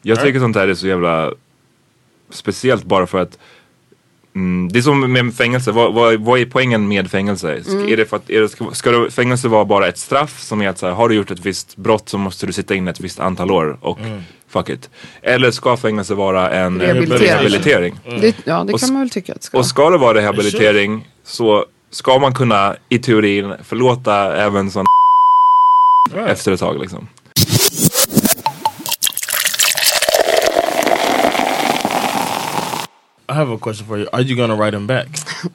jag tycker sånt här är så jävla speciellt bara för att Mm, det är som med fängelse, vad, vad, vad är poängen med fängelse? Ska, Mm. är det för att, är det, ska, ska det, fängelse vara bara ett straff som är att så här, har du gjort ett visst brott så måste du sitta inne ett visst antal år och fuck it. Eller ska fängelse vara en eh, Rehabilitering. rehabilitering? Det, ja, det Och kan man väl tycka att ska Och ska det vara rehabilitering så ska man kunna i teorin förlåta även sån efter ett tag liksom. I have a question for you. Are you gonna write him back? [laughs]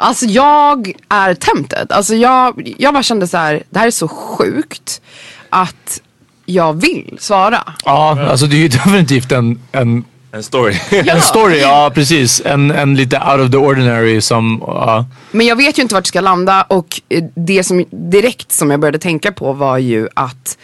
Alltså jag är tempted. Alltså jag, jag bara kände så här, det här är så sjukt att jag vill svara. Ja, alltså det är ju definitivt en, en, En story. [laughs] en story. Ja, precis. En, en lite out of the ordinary som... ja. Men jag vet ju inte vart det ska landa och eh, det som direkt som jag började tänka på var ju att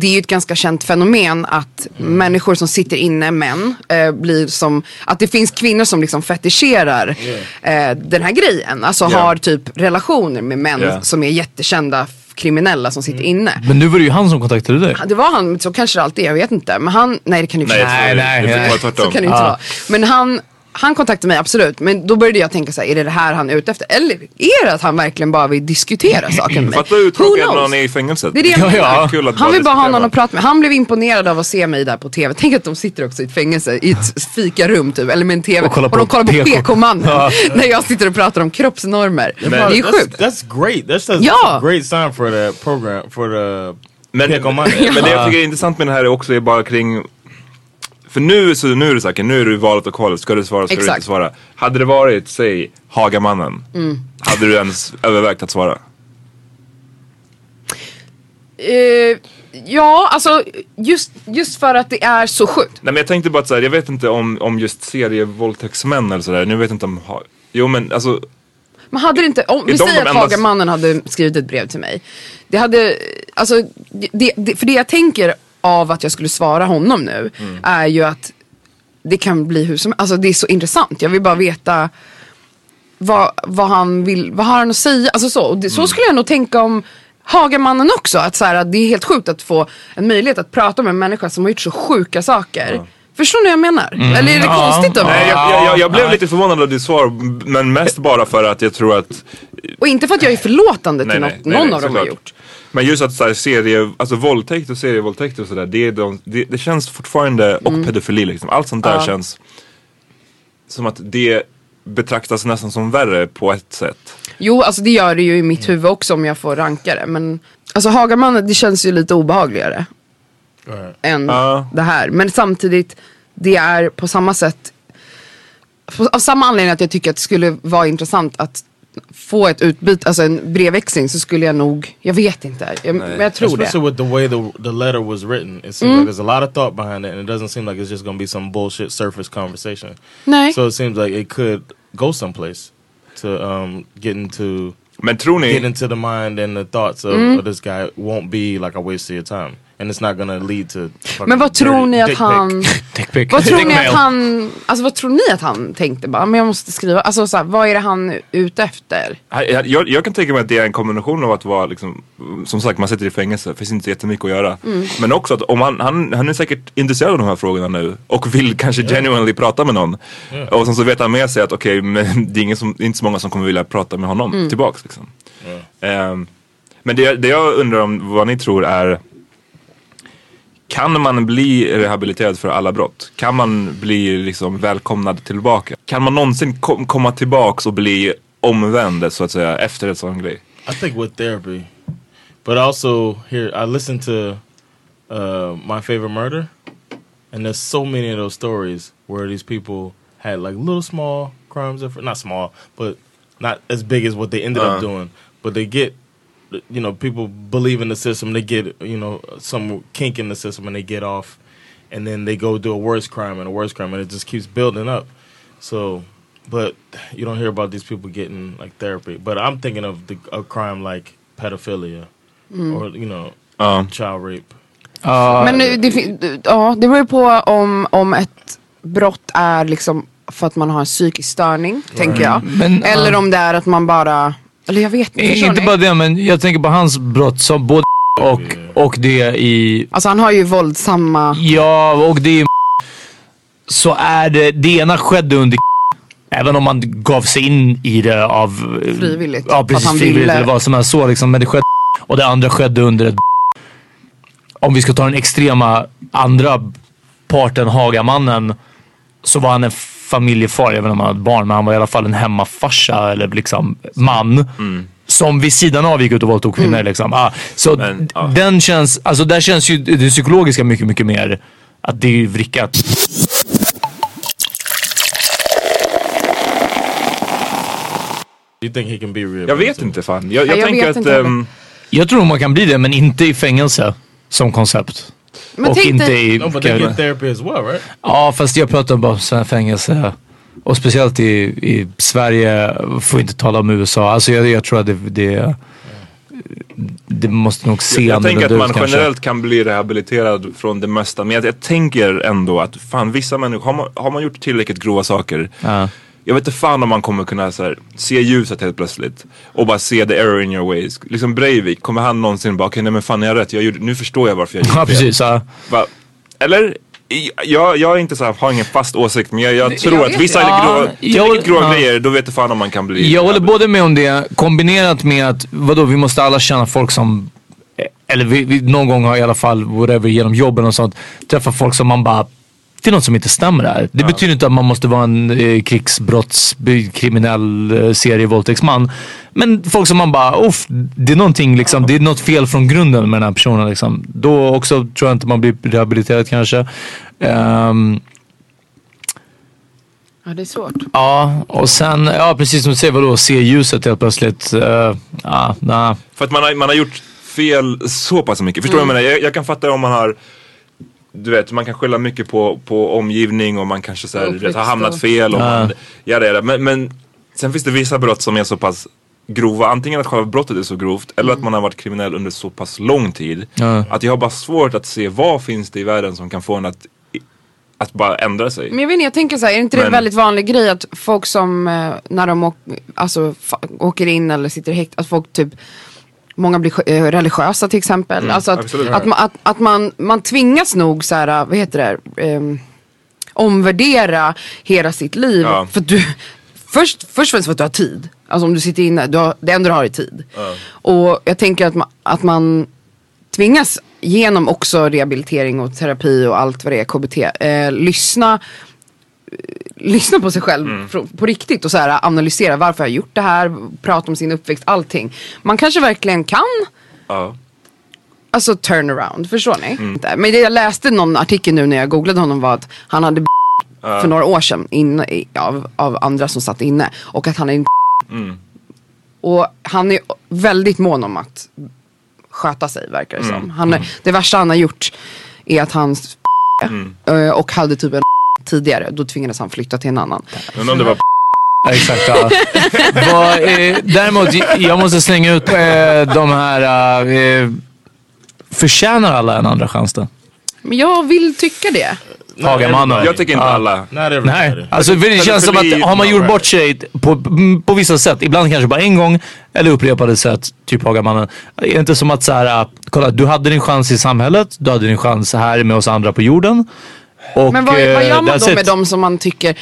det är ju ett ganska känt fenomen att människor som sitter inne, män, eh, blir som, att det finns kvinnor som liksom fetischerar eh, den här grejen. Alltså Ja. har typ relationer med män Ja. som är jättekända kriminella som sitter inne. Men nu var det ju han som kontaktade dig. Det var han, så kanske det alltid är, jag vet inte. Men han, nej det kan ju Nej, Nej, nej, nej. vara så kan det inte Ja. vara. Men han, han kontaktade mig absolut. Men då började jag tänka så här, är det det här han är ute efter? Eller är det att han verkligen bara vill diskutera saken med mig? Fatta hur knows? han är i fängelset. Det är det jag Ja, ja. Kul att Han vill bara ha någon att prata med. Han blev imponerad av att se mig där på tv. Tänk att de sitter också i ett fängelse, i ett fikarum typ, eller med en tv. Och kollar på de kollar på PK. PK-mannen. Ja. [laughs] När jag sitter och pratar om kroppsnormer. det är that's, sjukt. That's great. That's, that's, Ja. a great sign for the program, for the Men, men det jag tycker är intressant med det här är också är bara kring för nu, så nu är det säkert, nu är du i valet och kvalet. Ska du svara, ska du Exakt. inte svara? Hade det varit, säg, Hagamannen. Mm. Hade du ens övervägt att svara? Eh, ja, alltså just, just för att det är så sjukt. Nej men jag tänkte bara att så här, jag vet inte om, om just serievåldtäktsmän eller sådär. Nu vet jag inte om, ha, jo men alltså. Men hade det inte, om vi säger att enda- Hagamannen hade skrivit ett brev till mig. Det hade, alltså, det, det, för det jag tänker av att jag skulle svara honom nu Mm. är ju att det kan bli hur som Alltså det är så intressant. Jag vill bara veta vad, vad han vill, vad har han att säga? Alltså så, det, så Mm. skulle jag nog tänka om Hagamannen också. Att, så här, att det är helt sjukt att få en möjlighet att prata med en människa som har gjort så sjuka saker. Förstår ni vad jag menar? Eller är det Ja. konstigt av Nej, mig? jag, jag, jag, jag blev lite förvånad av ditt svar. Men mest bara för att jag tror att. Och inte för att jag är förlåtande till Nej, något nej, nej, någon nej, av dem har gjort. Men just att så här, serie, alltså våldtäkt och serievåldtäkt och sådär. Det, de, det, det känns fortfarande, och Mm. pedofili liksom. Allt sånt där känns som att det betraktas nästan som värre på ett sätt. Jo, alltså det gör det ju i mitt huvud också om jag får ranka det. Men alltså Hagamannen, det känns ju lite obehagligare Right. än Ja. det här. Men samtidigt, det är på samma sätt, av samma anledning att jag tycker att det skulle vara intressant att få ett utbyte, alltså en brevväxling så skulle jag nog, jag vet inte, jag, men jag tror det. Especially with the way the, the letter was written. It seems like there's a lot of thought behind it and it doesn't seem like it's just gonna be some bullshit surface conversation. Nej. So it seems like it could go someplace to um, get into Men tror get ni, into the mind and the thoughts of, of this guy won't be like a waste of your time. And it's not gonna lead to. Men vad tror ni att han... pic. [laughs] Dick pic. Vad tror ni att han... Alltså vad tror ni att han tänkte bara, men jag måste skriva. Alltså så här, vad är det han är ute efter? Jag, jag, jag kan tänka mig att det är en kombination av att vara liksom, som sagt man sitter i fängelse, finns inte jättemycket att göra. Mm. Men också att om han, han, han är säkert intresserad av de här frågorna nu och vill kanske genuinely prata med någon. Och sen så vet han med sig att okej men [laughs] det är ingen som, det är inte så många som kommer vilja prata med honom Mm. tillbaks. Liksom. Ehm, men det, det jag undrar om vad ni tror är kan man bli rehabiliterad för alla brott? Kan man bli liksom välkomnad tillbaka? Kan man någonsin kom, komma tillbaks och bli omvänd så att säga efter ett sån grej? I think with therapy, but also here I listened to uh, my favorite murder, and there's so many of those stories where these people had like little small crimes, not small, but not as big as what they ended Uh. up doing. But they get, you know, people believe in the system. They get, you know, some kink in the system, and they get off, and then they go do a worse crime and a worse crime, and it just keeps building up. So, but you don't hear about these people getting like therapy. But I'm thinking of the a crime like pedophilia, Mm. or you know, Ja. child rape. Men nu, det, ja, det beror på om, om ett brott är liksom för att man har en psykisk störning, tänker jag. Men, eller ja. om det är att man bara, eller jag vet inte. Inte bara det, men jag tänker på hans brott som både och, och det i... Alltså han har ju våldsamma... Ja, och det är Så är det, det ena skedde under Även om man gav sig in i det av... Frivilligt. Ja, precis. han Frivilligt ville. eller vad som helst så liksom. Men det skedde. Och det andra skedde under ett... Om vi ska ta den extrema andra parten, Hagamannen. Så var han en familjefar, inte om han hade barn, men han var i alla fall en hemmafarsa eller liksom man. Som vid sidan av gick ut och våldtog kvinnor. Liksom. Ah, så Men, ja. den känns, alltså där känns ju det psykologiska mycket, mycket mer att det är ju vrickat. You think he can be real? Jag vet inte fan. Jag, jag, jag tänker att... ehm, Jag tror man kan bli det, men inte i fängelse som koncept. Men och inte i... No, but they get therapy as well, right? Ja, fast jag pratar bara om sådana fängelse. Och speciellt i, i Sverige, får inte tala om USA. Alltså jag, jag tror att det, det, det måste nog se jag, jag tänker att man ut kanske. generellt kan bli rehabiliterad från det mesta. Men jag, jag tänker ändå att fan vissa människor, har man, har man gjort tillräckligt grova saker. Ja. Jag vet inte fan om man kommer kunna så här, se ljuset helt plötsligt. Och bara se the error in your ways. Liksom Breivik, kommer han någonsin bara okej nej men fan jag har rätt. Jag gjorde, nu förstår jag varför jag [laughs] gjorde Ja, det. precis. Ja. Va? Eller? Jag, jag är inte så här, har ingen fast åsikt men jag, jag tror jag att vissa Ja, tillräckligt jag- grova ja. grejer då vet du fan om man kan bli Jag håller både med om det, kombinerat med att vadå, vi måste alla känna folk som eller vi, vi, någon gång har i alla fall, whatever, genom jobben och sånt, träffa folk som man bara det är något som inte stämmer där. Det betyder inte att man måste vara en eh, krigsbrotts, kriminell eh, serievåldtäktsman. Men folk som man bara, uff, det är någonting liksom, det är något fel från grunden med den här personen liksom. Då också tror jag inte man blir rehabiliterad kanske. Ehm, Ja, det är svårt. ja, och sen, ja precis som du säger, vadå, se ljuset helt plötsligt. Uh, ja, nej. För att man har, man har gjort fel så pass mycket. Förstår du Mm. vad jag menar? Jag, jag kan fatta om man har du vet, man kan skylla mycket på, på omgivning och man kanske så här, vet, har hamnat fel. Och Ja. man, ja, det är det. Men, men sen finns det vissa brott som är så pass grova. Antingen att själva brottet är så grovt eller att man har varit kriminell under så pass lång tid. Ja. Att jag har bara svårt att se vad finns det i världen som kan få en att, att bara ändra sig. Men jag vet inte, jag tänker så här, är inte det en Men- väldigt vanlig grej att folk som, eh, när de åk, alltså, åker in eller sitter i häkt, att folk typ Många blir eh, religiösa till exempel. alltså att, att, man, att, att man, man tvingas nog så här, vad heter det, ehm, omvärdera hela sitt liv. Ja. För du, först, först och främst för att du har tid. Alltså om du sitter inne, du har, det enda du har är tid. Och jag tänker att man, att man tvingas genom också rehabilitering och terapi och allt vad det är, KBT, eh, lyssna lyssna på sig själv fr- på riktigt och så här, analysera varför jag har gjort det här, prata om sin uppväxt, allting. Man kanske verkligen kan Ja. Alltså turnaround, förstår ni? Men det jag läste någon artikel nu när jag googlade honom var att han hade för några år sedan inne, i- av, av andra som satt inne. Och att han är en Och han är väldigt mån om att sköta sig verkar det som. Han, är- Det värsta han har gjort är att han eh, och hade typ en tidigare, då tvingades han flytta till en annan. Men om det var Exakt. Ja. Vad, eh, däremot, jag måste slänga ut eh, de här eh, Förtjänar alla en andra chans då? Men jag vill tycka det. Hagamannen. Jag tycker inte Ja. alla. Not everybody. Nej, alltså det känns som att har man gjort bort sig på, på vissa sätt, ibland kanske bara en gång eller upprepade sätt, typ Hagamannen. Är det inte som att så här, äh, kolla du hade din chans i samhället, du hade din chans här med oss andra på jorden. Och, Men vad, vad eh, gör man då it. med de som man tycker,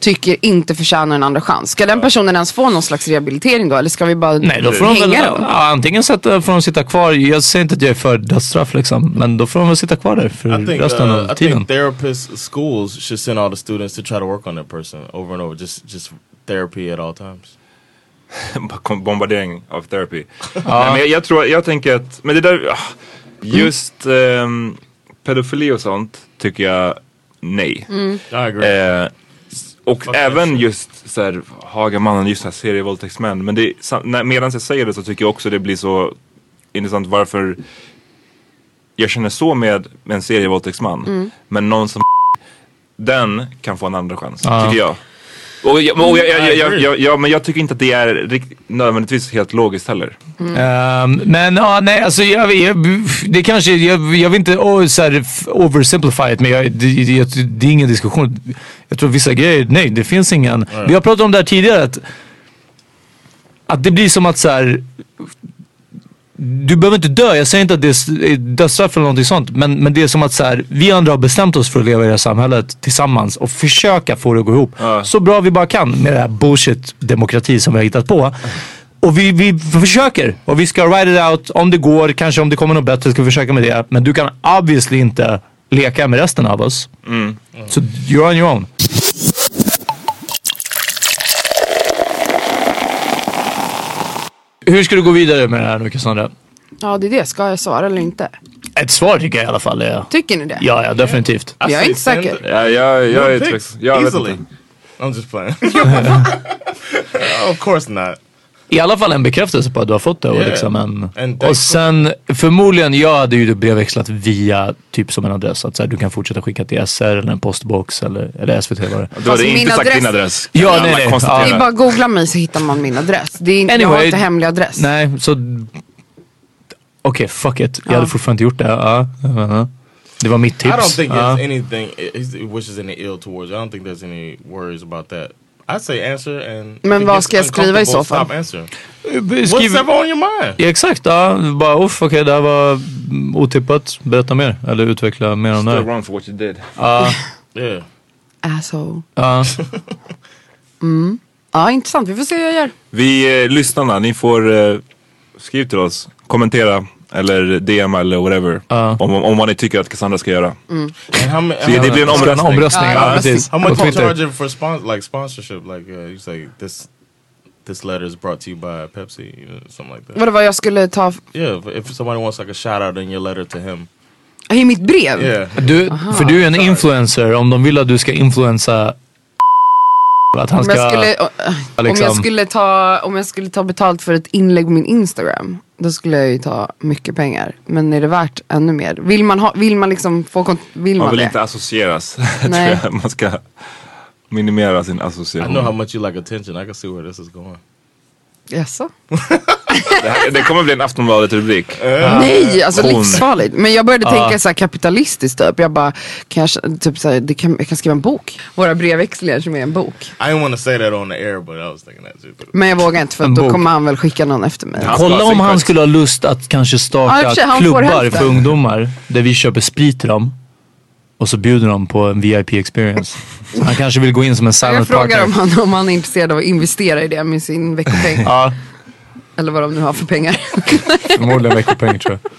tycker inte förtjänar en andra chans? Ska den personen ens få någon slags rehabilitering då? Eller ska vi bara Nej, då får de väl, hänga dem? ja, antingen sätta, får de sitta kvar, jag säger inte att jag är för dödsstraff liksom, men då får de väl sitta kvar där för I think, resten uh, av I tiden. think therapists, schools should send all the students to try to work on that person over and over. Just, just therapy at all times. [laughs] bombardering av therapy. [laughs] Nej, men jag, jag tror, jag tänker att, men det där, ah, just ehm, pedofili och sånt tycker jag nej. Agree. Eh, och Fuck även just så här, Hagamannen, just här serievåldtäktsmän. Men det, när- medan jag säger det så tycker jag också det blir så intressant varför jag känner så med, med en serievåldtäktsman. Men någon som [laughs] den kan få en andra chans, Ja. tycker jag. Och, jag, och jag, jag, jag, I jag, jag, ja, men jag tycker inte att det är rikt, nödvändigtvis helt logiskt heller. Ehm, men ja, nej alltså jag, jag, det kanske, jag, jag vill inte oh, så här, oversimplify it, men jag, det, det, det är ingen diskussion. Jag tror vissa grejer, nej det finns ingen. Vi har pratat om det här tidigare att, att det blir som att så här. Du behöver inte dö, jag säger inte att det är dödsstraff eller någonting sånt. Men, men det är som att så här, vi andra har bestämt oss för att leva i det här samhället tillsammans och försöka få det att gå ihop. Så bra vi bara kan med det här bullshit demokrati som vi har hittat på. Och vi, vi försöker och vi ska write it out om det går, kanske om det kommer något bättre ska vi försöka med det. Men du kan obviously inte leka med resten av oss. Så you're on your own. Hur ska du gå vidare med det här nu Cassandra? Ja det är det, ska jag svara eller inte? Ett svar tycker jag i alla fall. Är, Tycker ni det? ja, ja, definitivt. I Jag är inte säker. Ja, jag, jag är tveksam. Jag vet inte. I'm just playing. [laughs] of course not. I alla fall en bekräftelse på att du har fått det. Och, Yeah. liksom en, And och sen förmodligen, jag hade ju brevväxlat via typ som en adress. Att så här, du kan fortsätta skicka till SR eller en postbox eller, eller SVT var det. Du hade Alltså, inte min sagt adress- din adress. Ja, nej, nej. konstatera. Det är bara att googla mig så hittar man min adress. Det är inte, jag har Anyway. inte hemlig adress. Nej, så... Okej, fuck it. Jag Ja. hade fortfarande inte gjort det. Ja, ja. Det var mitt I tips. don't think Ja. there's anything he wishes any ill towards. I don't think there's any worries about that. I say answer and Men vad ska jag skriva i så fall? Skriv... What's ever on your mind? Ja, exakt, ja. Bara uff, okej det här var mm, otippat. Berätta mer. Eller utveckla mer om det Still här. wrong for what you did. Ja, [laughs] Yeah. Asshole. ja. [laughs] Ja intressant, vi får se hur jag gör. Vi eh, lyssnarna, ni får eh, skriv till oss, kommentera eller DM eller whatever. Ja. Om, om vad ni tycker att Cassandra ska göra. And how, ma- Så det blir en omröstning. omröstning. Ja, precis. How much you charging for spon- like sponsorship? Like uh, you say this this letter is brought to you by Pepsi, you know, something like that. Vadå vad jag skulle ta Yeah, if, if somebody wants like a shout out in your letter to him. i mitt brev? Yeah. Du, för du är en influencer. Om de vill att du ska influensa att han Om ska... jag, skulle, om, liksom- jag skulle ta, om jag skulle ta betalt för ett inlägg på min Instagram Då skulle jag ju ta mycket pengar Men är det värt ännu mer? Vill man, ha, vill man liksom få kont- Vill man, Man vill det? inte associeras. [laughs] tror Nej. jag. Man ska minimera sin I association. know how much you like attention. I can see where this is going. Jaså? [laughs] [laughs] Det, här, det kommer bli en Aftonbladet-rubrik. Nej, alltså Hon. livsfarligt. Men jag började Ja. tänka så här kapitalistiskt typ. Jag bara, kan jag, typ så här, det kan, jag kan skriva en bok. Våra brevväxlingar som är en bok. I didn't want to say that on the air, but I was thinking that too. But Men jag vågar inte för En då bok. kommer han väl skicka någon efter mig. Kolla om ha han skulle ha lust att kanske Ja, i och starta för sig, han får klubbar hälften. för ungdomar. Där vi köper sprit till dem. Och så bjuder de på en VIP experience. Så han kanske vill gå in som en Jag silent frågar partner. om han, om han är intresserad av att investera i det med sin veckopeng. Ja, Eller vad de nu har för pengar. [laughs] förmodligen veckopeng tror jag.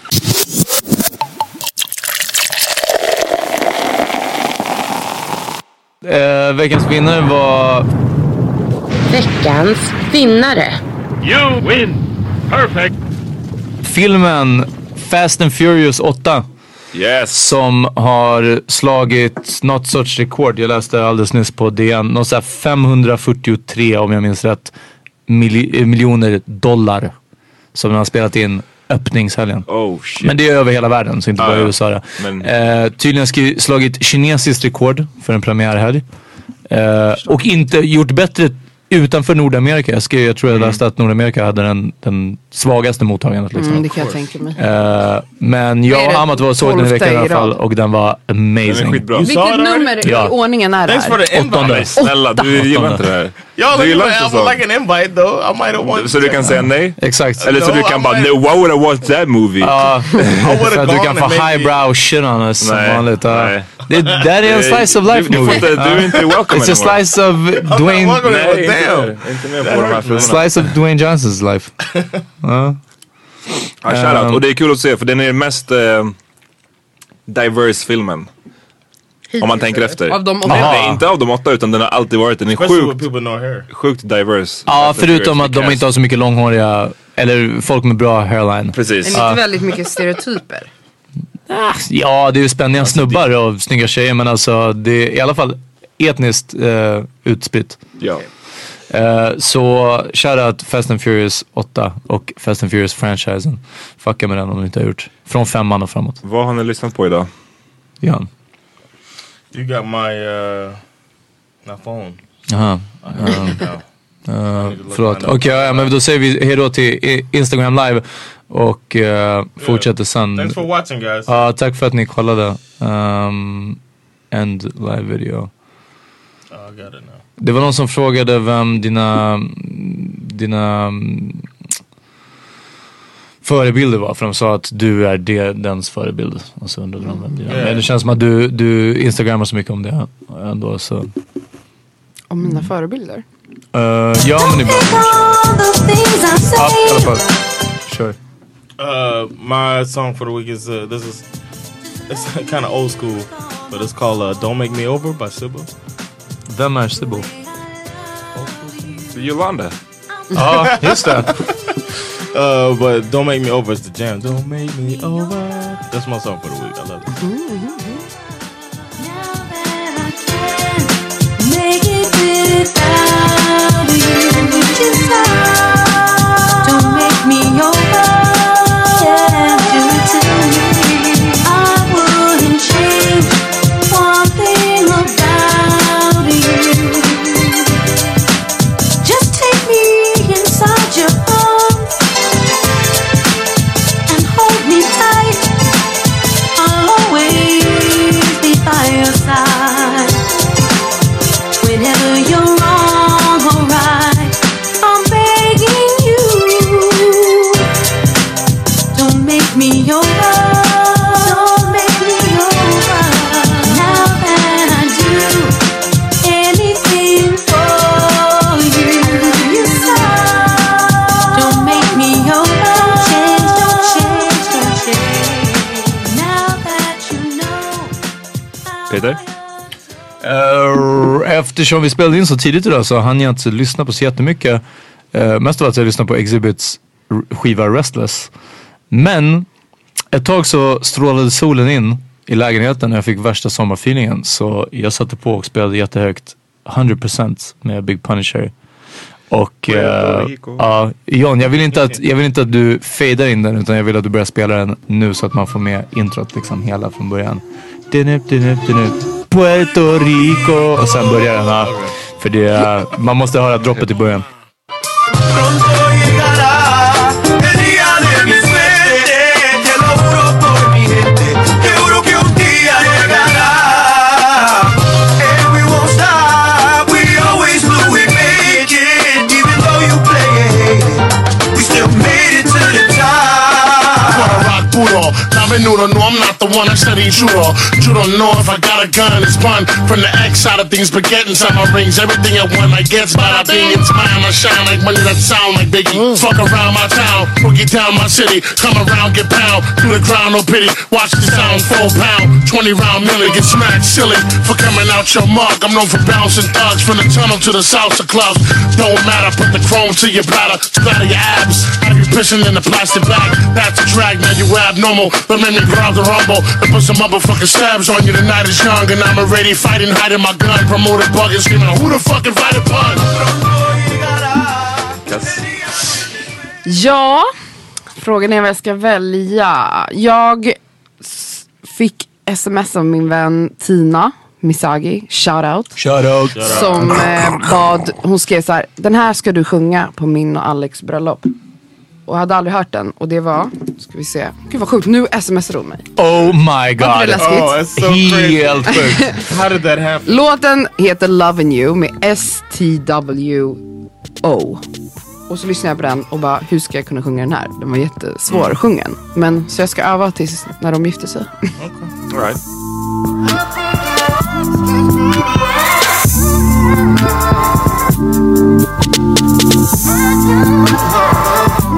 Eh, veckans vinnare var Veckans vinnare. You win! Perfect! filmen Fast and Furious 8. Yes! Som har slagit något sorts rekord. Jag läste alldeles nyss på DN. Något så här 543 om jag minns rätt. Mil- miljoner dollar. Som de har spelat in öppningshelgen. Oh. Men det är över hela världen så inte Ja, bara i. USA. Men- Eh, tydligen slagit kinesiskt rekord för en premiärhelg. Eh, och inte gjort bättre utanför Nordamerika. Jag, skrev, jag tror jag läste att Nordamerika hade den, den svagaste mottagandet. Liksom. Mm, det kan jag tänka mig. Eh, men jag och det? Amat var såg den i veckan i alla fall och den var amazing. saw Vilket nummer Ja. i ordningen är det här? Åttonde. Snälla, du gillar inte det här. Leave gillar inte sånt. like an invite though. I might have wanted Så du kan säga nej? Exakt. Eller så du kan bara no, why would I watch that movie? Would've så att du kan få highbrow shit on us som Nej, vanligt. Det, här är en slice of life Du- du movie. inte- du är inte [laughs] welcome It's a anymore. slice of Dwayne... Nej, inte, inte med på de här filmerna. Slice of Dwayne Johnsons life. [laughs] Ja. Ja, shoutout. Um, Och det är kul att se för den är den mest eh, diverse filmen. Om man tänker efter. Av de åtta? Nej, inte av de åtta utan den har alltid varit. Den är sjukt, sjukt diverse. Ja, and förutom att de cast. inte har så mycket långhåriga, eller folk med bra hairline. Precis. Men inte väldigt mycket stereotyper. Ja, det är ju spänniga snubbar och snygga tjejer men alltså det är i alla fall etniskt eh, utspritt. Ja. Eh, så shoutout Fast and Furious 8 och Fast and Furious franchisen. Fucka med den om du inte har gjort. Från femman och framåt. Vad har ni lyssnat på idag? Jan. You got my uh, my phone. Jaha. Now. Uh, förlåt. Okej, ja, men då säger vi hejdå till Instagram live och uh, fortsätter sen. Thanks for watching, guys. Ja, tack för att ni kollade. Um, end live video. Oh, I got it now. Det var någon som frågade vem dina, dina mm, förebilder var. För de sa att du är det, dens förebild. Och så undrade de vem dina. Yeah. Men det känns som att du, du instagrammar så mycket om det ändå. Så. Om mina förebilder. Uh, ja men ibland. Ja, i alla fall. Kör. Uh, my song for the week is uh, this is it's [laughs] kind of old school, but it's called uh, "Don't Make Me Over" by Sibbo. Vem är Sibbo? Yolanda. Ja, just det. Uh, but "Don't Make Me Over" is the jam. Don't make me over. That's my song for the week. I love it. Don't eftersom vi spelade in så tidigt idag så hann jag inte lyssna på så jättemycket. Uh, mest av allt jag lyssnade på Exhibits skiva Restless. Men ett tag så strålade solen in i lägenheten och jag fick värsta sommarfeelingen. Så jag satte på och spelade jättehögt 100% med Big Punisher. Och eh, ja, John, jag vill, inte att, jag vill inte att du fejdar in den utan jag vill att du börjar spela den nu så att man får med introt liksom hela från början. Dinup, dinup, dinup. Puerto Rico och sen börjar den. här. För det, man måste höra droppet i början. La menudo, no, I'm not the one I said he's Juro. You don't know if I got a gun, it's fun. From the X side of things, but get inside my rings. Everything I want, I get, bada bing, it's mine. I shine like money that sound like Biggie. Mm. Fuck around my town, boogie down my city. Come around, get pound, through the ground, no pity. Watch the sound, full pound. 20 round millie, get smacked silly for coming out your mug. I'm known for bouncing thugs from the tunnel to the salsa clubs. Don't matter, put the chrome to your bladder, splatter your abs. Have you pissing in the plastic bag? That's a drag, now you abnormal. But me grab the rumble and put some motherfucking stabs on you. The night is young and I'm already fighting, hiding my gun. Promoted bugging, screaming, who the fuck invited pun? Ja, frågan är vad jag ska välja. Jag fick sms av min vän Tina Misagi, shout out. Shout out. Som eh, bad, hon skrev så här, den här ska du sjunga på min och Alex bröllop. Och jag hade aldrig hört den och det var, ska vi se, gud vad sjukt, nu smsar hon mig. Oh my god. Var det läskigt? Oh, it's so crazy. Helt [laughs] sjukt. How did that happen? Låten heter Lovin' You med S-T-W-O. Och så lyssnade jag på den och bara, hur ska jag kunna sjunga den här? Den var jättesvårsjungen. Men så jag ska öva tills när de gifter sig. [laughs] All right.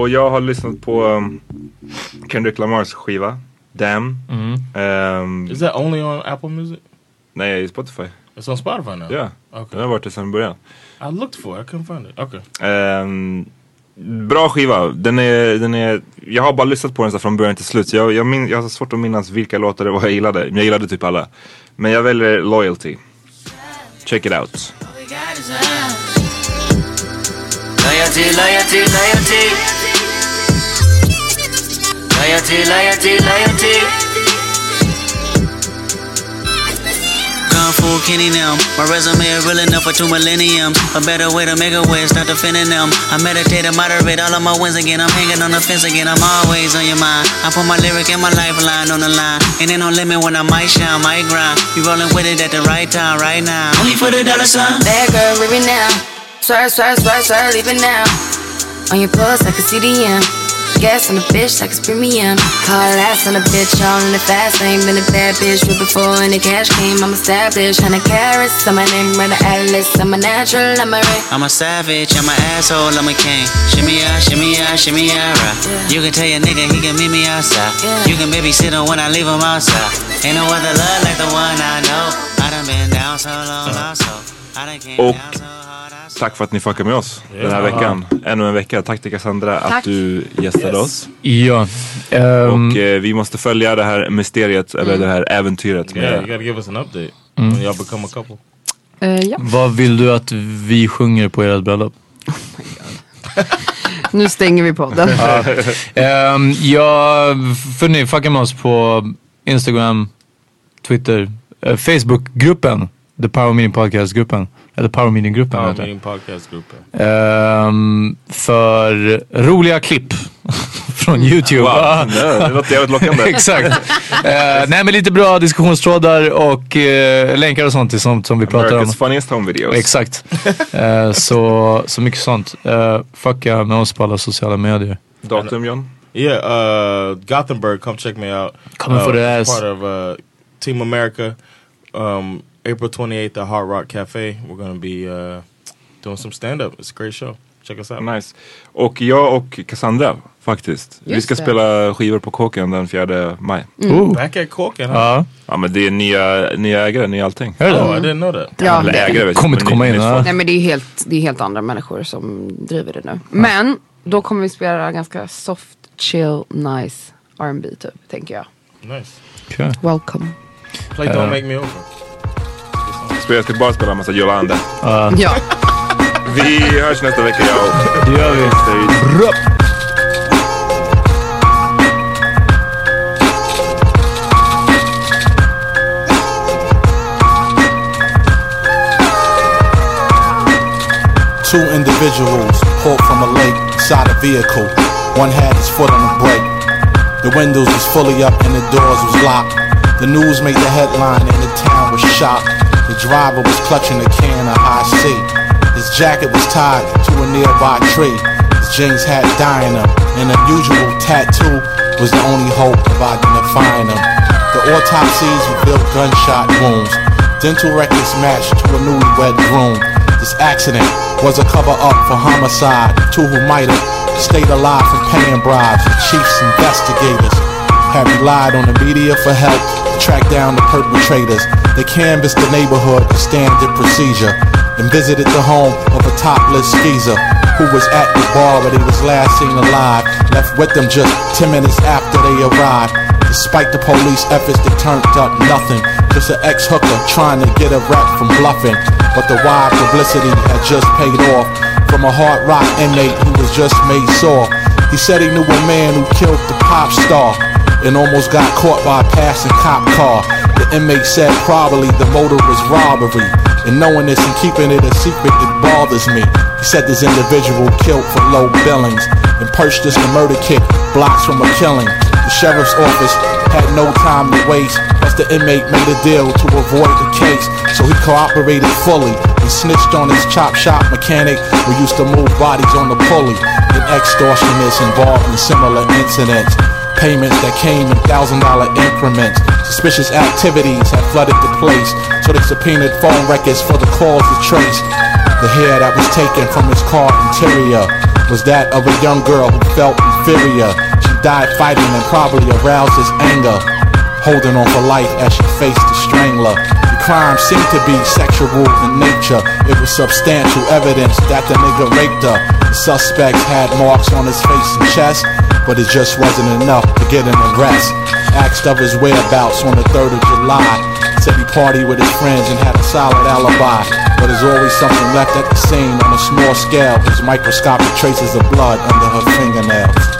Och jag har lyssnat på um, Kendrick Lamars skiva, Damn. Ehm, Is that only on Apple Music? nej, Spotify. It's on Spotify now? Ja, Okay. den har varit det sedan början. I looked for it, I couldn't find it. Okay. Ehm, bra skiva. Den är, den är, jag har bara lyssnat på den så från början till slut. Jag, jag, min, jag har svårt att minnas vilka låtar det var jag gillade. Men jag gillade typ alla. Men jag väljer Loyalty. Check it out. Loyalty, loyalty, loyalty. Loyalty, loyalty, loyalty. Kung Fu Kenny them. My resume is real enough for two millenniums. A better way to make a way, start defending them. I meditate and moderate all of my wins again. I'm hanging on the fence again. I'm always on your mind. I put my lyric and my lifeline on the line. And Ain't no limit when I might shine, might grind. You rolling with it at the right time, right now. Only for the dollar sign. Bad girl, leaving now. Swerve, swerve, swerve, swerve, leaving now. On your pulse, I can see the end. Gas on the bitch, like it's premium. Hard ass on a bitch, all in the fast lane. Been a bad bitch with before and the cash came. I'm established, hundred carats. I'm my name, run the atlas. I'm a natural, I'm a ring. I'm a savage, I'm an asshole, I'm a king. Shimmy ya, shimmy ya, shimmy ya, right. You can tell your nigga he can meet me outside. You can babysit him when I leave him outside. Ain't no other love like the one I know. I done been down so long, lost so. I done came Och down so hard. I tack för att ni fuckar med oss den här veckan. Ännu en vecka. Tack till Cassandra Tack. att du gästade oss. Ja. ehm, Och eh, vi måste följa det här mysteriet, eller det här äventyret Yeah, you med gotta give us an update when y'all become a couple. Eh, ja. vad vill du att vi sjunger på ert bröllop? [laughs] Nu stänger vi podden. [laughs] Um, ja, för ni fuckar med oss på Instagram, Twitter, eh, Facebookgruppen. The Power Meeting Podcast-gruppen. Eller Power Meeting-gruppen Power heter det. Meeting Podcast Group. Ehm, för roliga klipp [laughs] från YouTube. Wow, [laughs] det låter jävligt lockande. [laughs] Exakt. Eh, nej men lite bra diskussionstrådar och eh, länkar och sånt till sånt som vi pratar om. America's funniest home videos. Exakt. Eh, så, så mycket sånt. Uh, fucka med oss på alla sociala medier. Datum John? Yeah, uh, Gothenburg, come check me out. Coming uh, for the ass. Part of uh, Team America. Um, April 28th at Hard Rock Cafe. We're gonna be uh, doing some stand up. It's a great show. Check us out. Nice. Och jag och Cassandra faktiskt. vi Just ska det. spela skivor på Kåken den 4 maj. Oh. Back at Corken, huh? Ja, Ja men det är nya, nya ägare, nya allting. är det Oh, I det? didn't know that. Ja, Eller det- ägare vet Kommer inte men komma in, ja. Nej men det är, helt, det är helt andra människor som driver det nu. Men då kommer vi spela ganska soft, chill, nice R&B typ, tänker jag. Nice. Okej. Welcome. Play Don't Make Me Over. Så jag ska bara spela en. Ja, Ja. Vi hörs nästa vecka jag. det gör vi. Two individuals pulled from a lake inside a vehicle. One had his foot on the brake. The windows was fully up and the doors was locked. The news made the headline and the town was shocked. The driver was clutching a can of high C. His jacket was tied to a nearby tree. His jeans had dye in them, an unusual tattoo was the only hope of identifying him. The autopsies revealed gunshot wounds. Dental records matched to a newlywed groom. This accident was a cover up for homicide. Two who might have stayed alive from paying bribes. The chief's investigators have relied on the media for help to track down the perpetrators. They canvassed the neighborhood standard procedure and visited the home of a topless skeezer who was at the bar where he was last seen alive. Left with them just 10 minutes after they arrived. Despite the police efforts, they turned up nothing. Just an ex-hooker trying to get a rap from bluffing. But the wide publicity had just paid off. From a hard rock inmate who was just made sore. He said he knew a man who killed the pop star and almost got caught by a passing cop car. The inmate said probably the motive was robbery. And knowing this and keeping it a secret, it bothers me. He said this individual killed for low billings and purchased the murder kit blocks from a killing. The sheriff's office had no time to waste. Plus the inmate made a deal to avoid the case. So he cooperated fully and snitched on his chop shop mechanic who used to move bodies on the pulley. And extortionists involved in similar incidents. Payments that came in thousand dollar increments. Suspicious activities had flooded the place, so they subpoenaed phone records for the calls to trace. The hair that was taken from his car interior was that of a young girl who felt inferior. She died fighting and probably aroused his anger, holding on for life as she faced the strangler. The crime seemed to be sexual in nature. It was substantial evidence that the nigga raped her. The suspect had marks on his face and chest, but it just wasn't enough to get an arrest. Asked of his whereabouts on the 3rd of July. Said he partied with his friends and had a solid alibi. But there's always something left at the scene on a small scale. His microscopic traces of blood under her fingernails.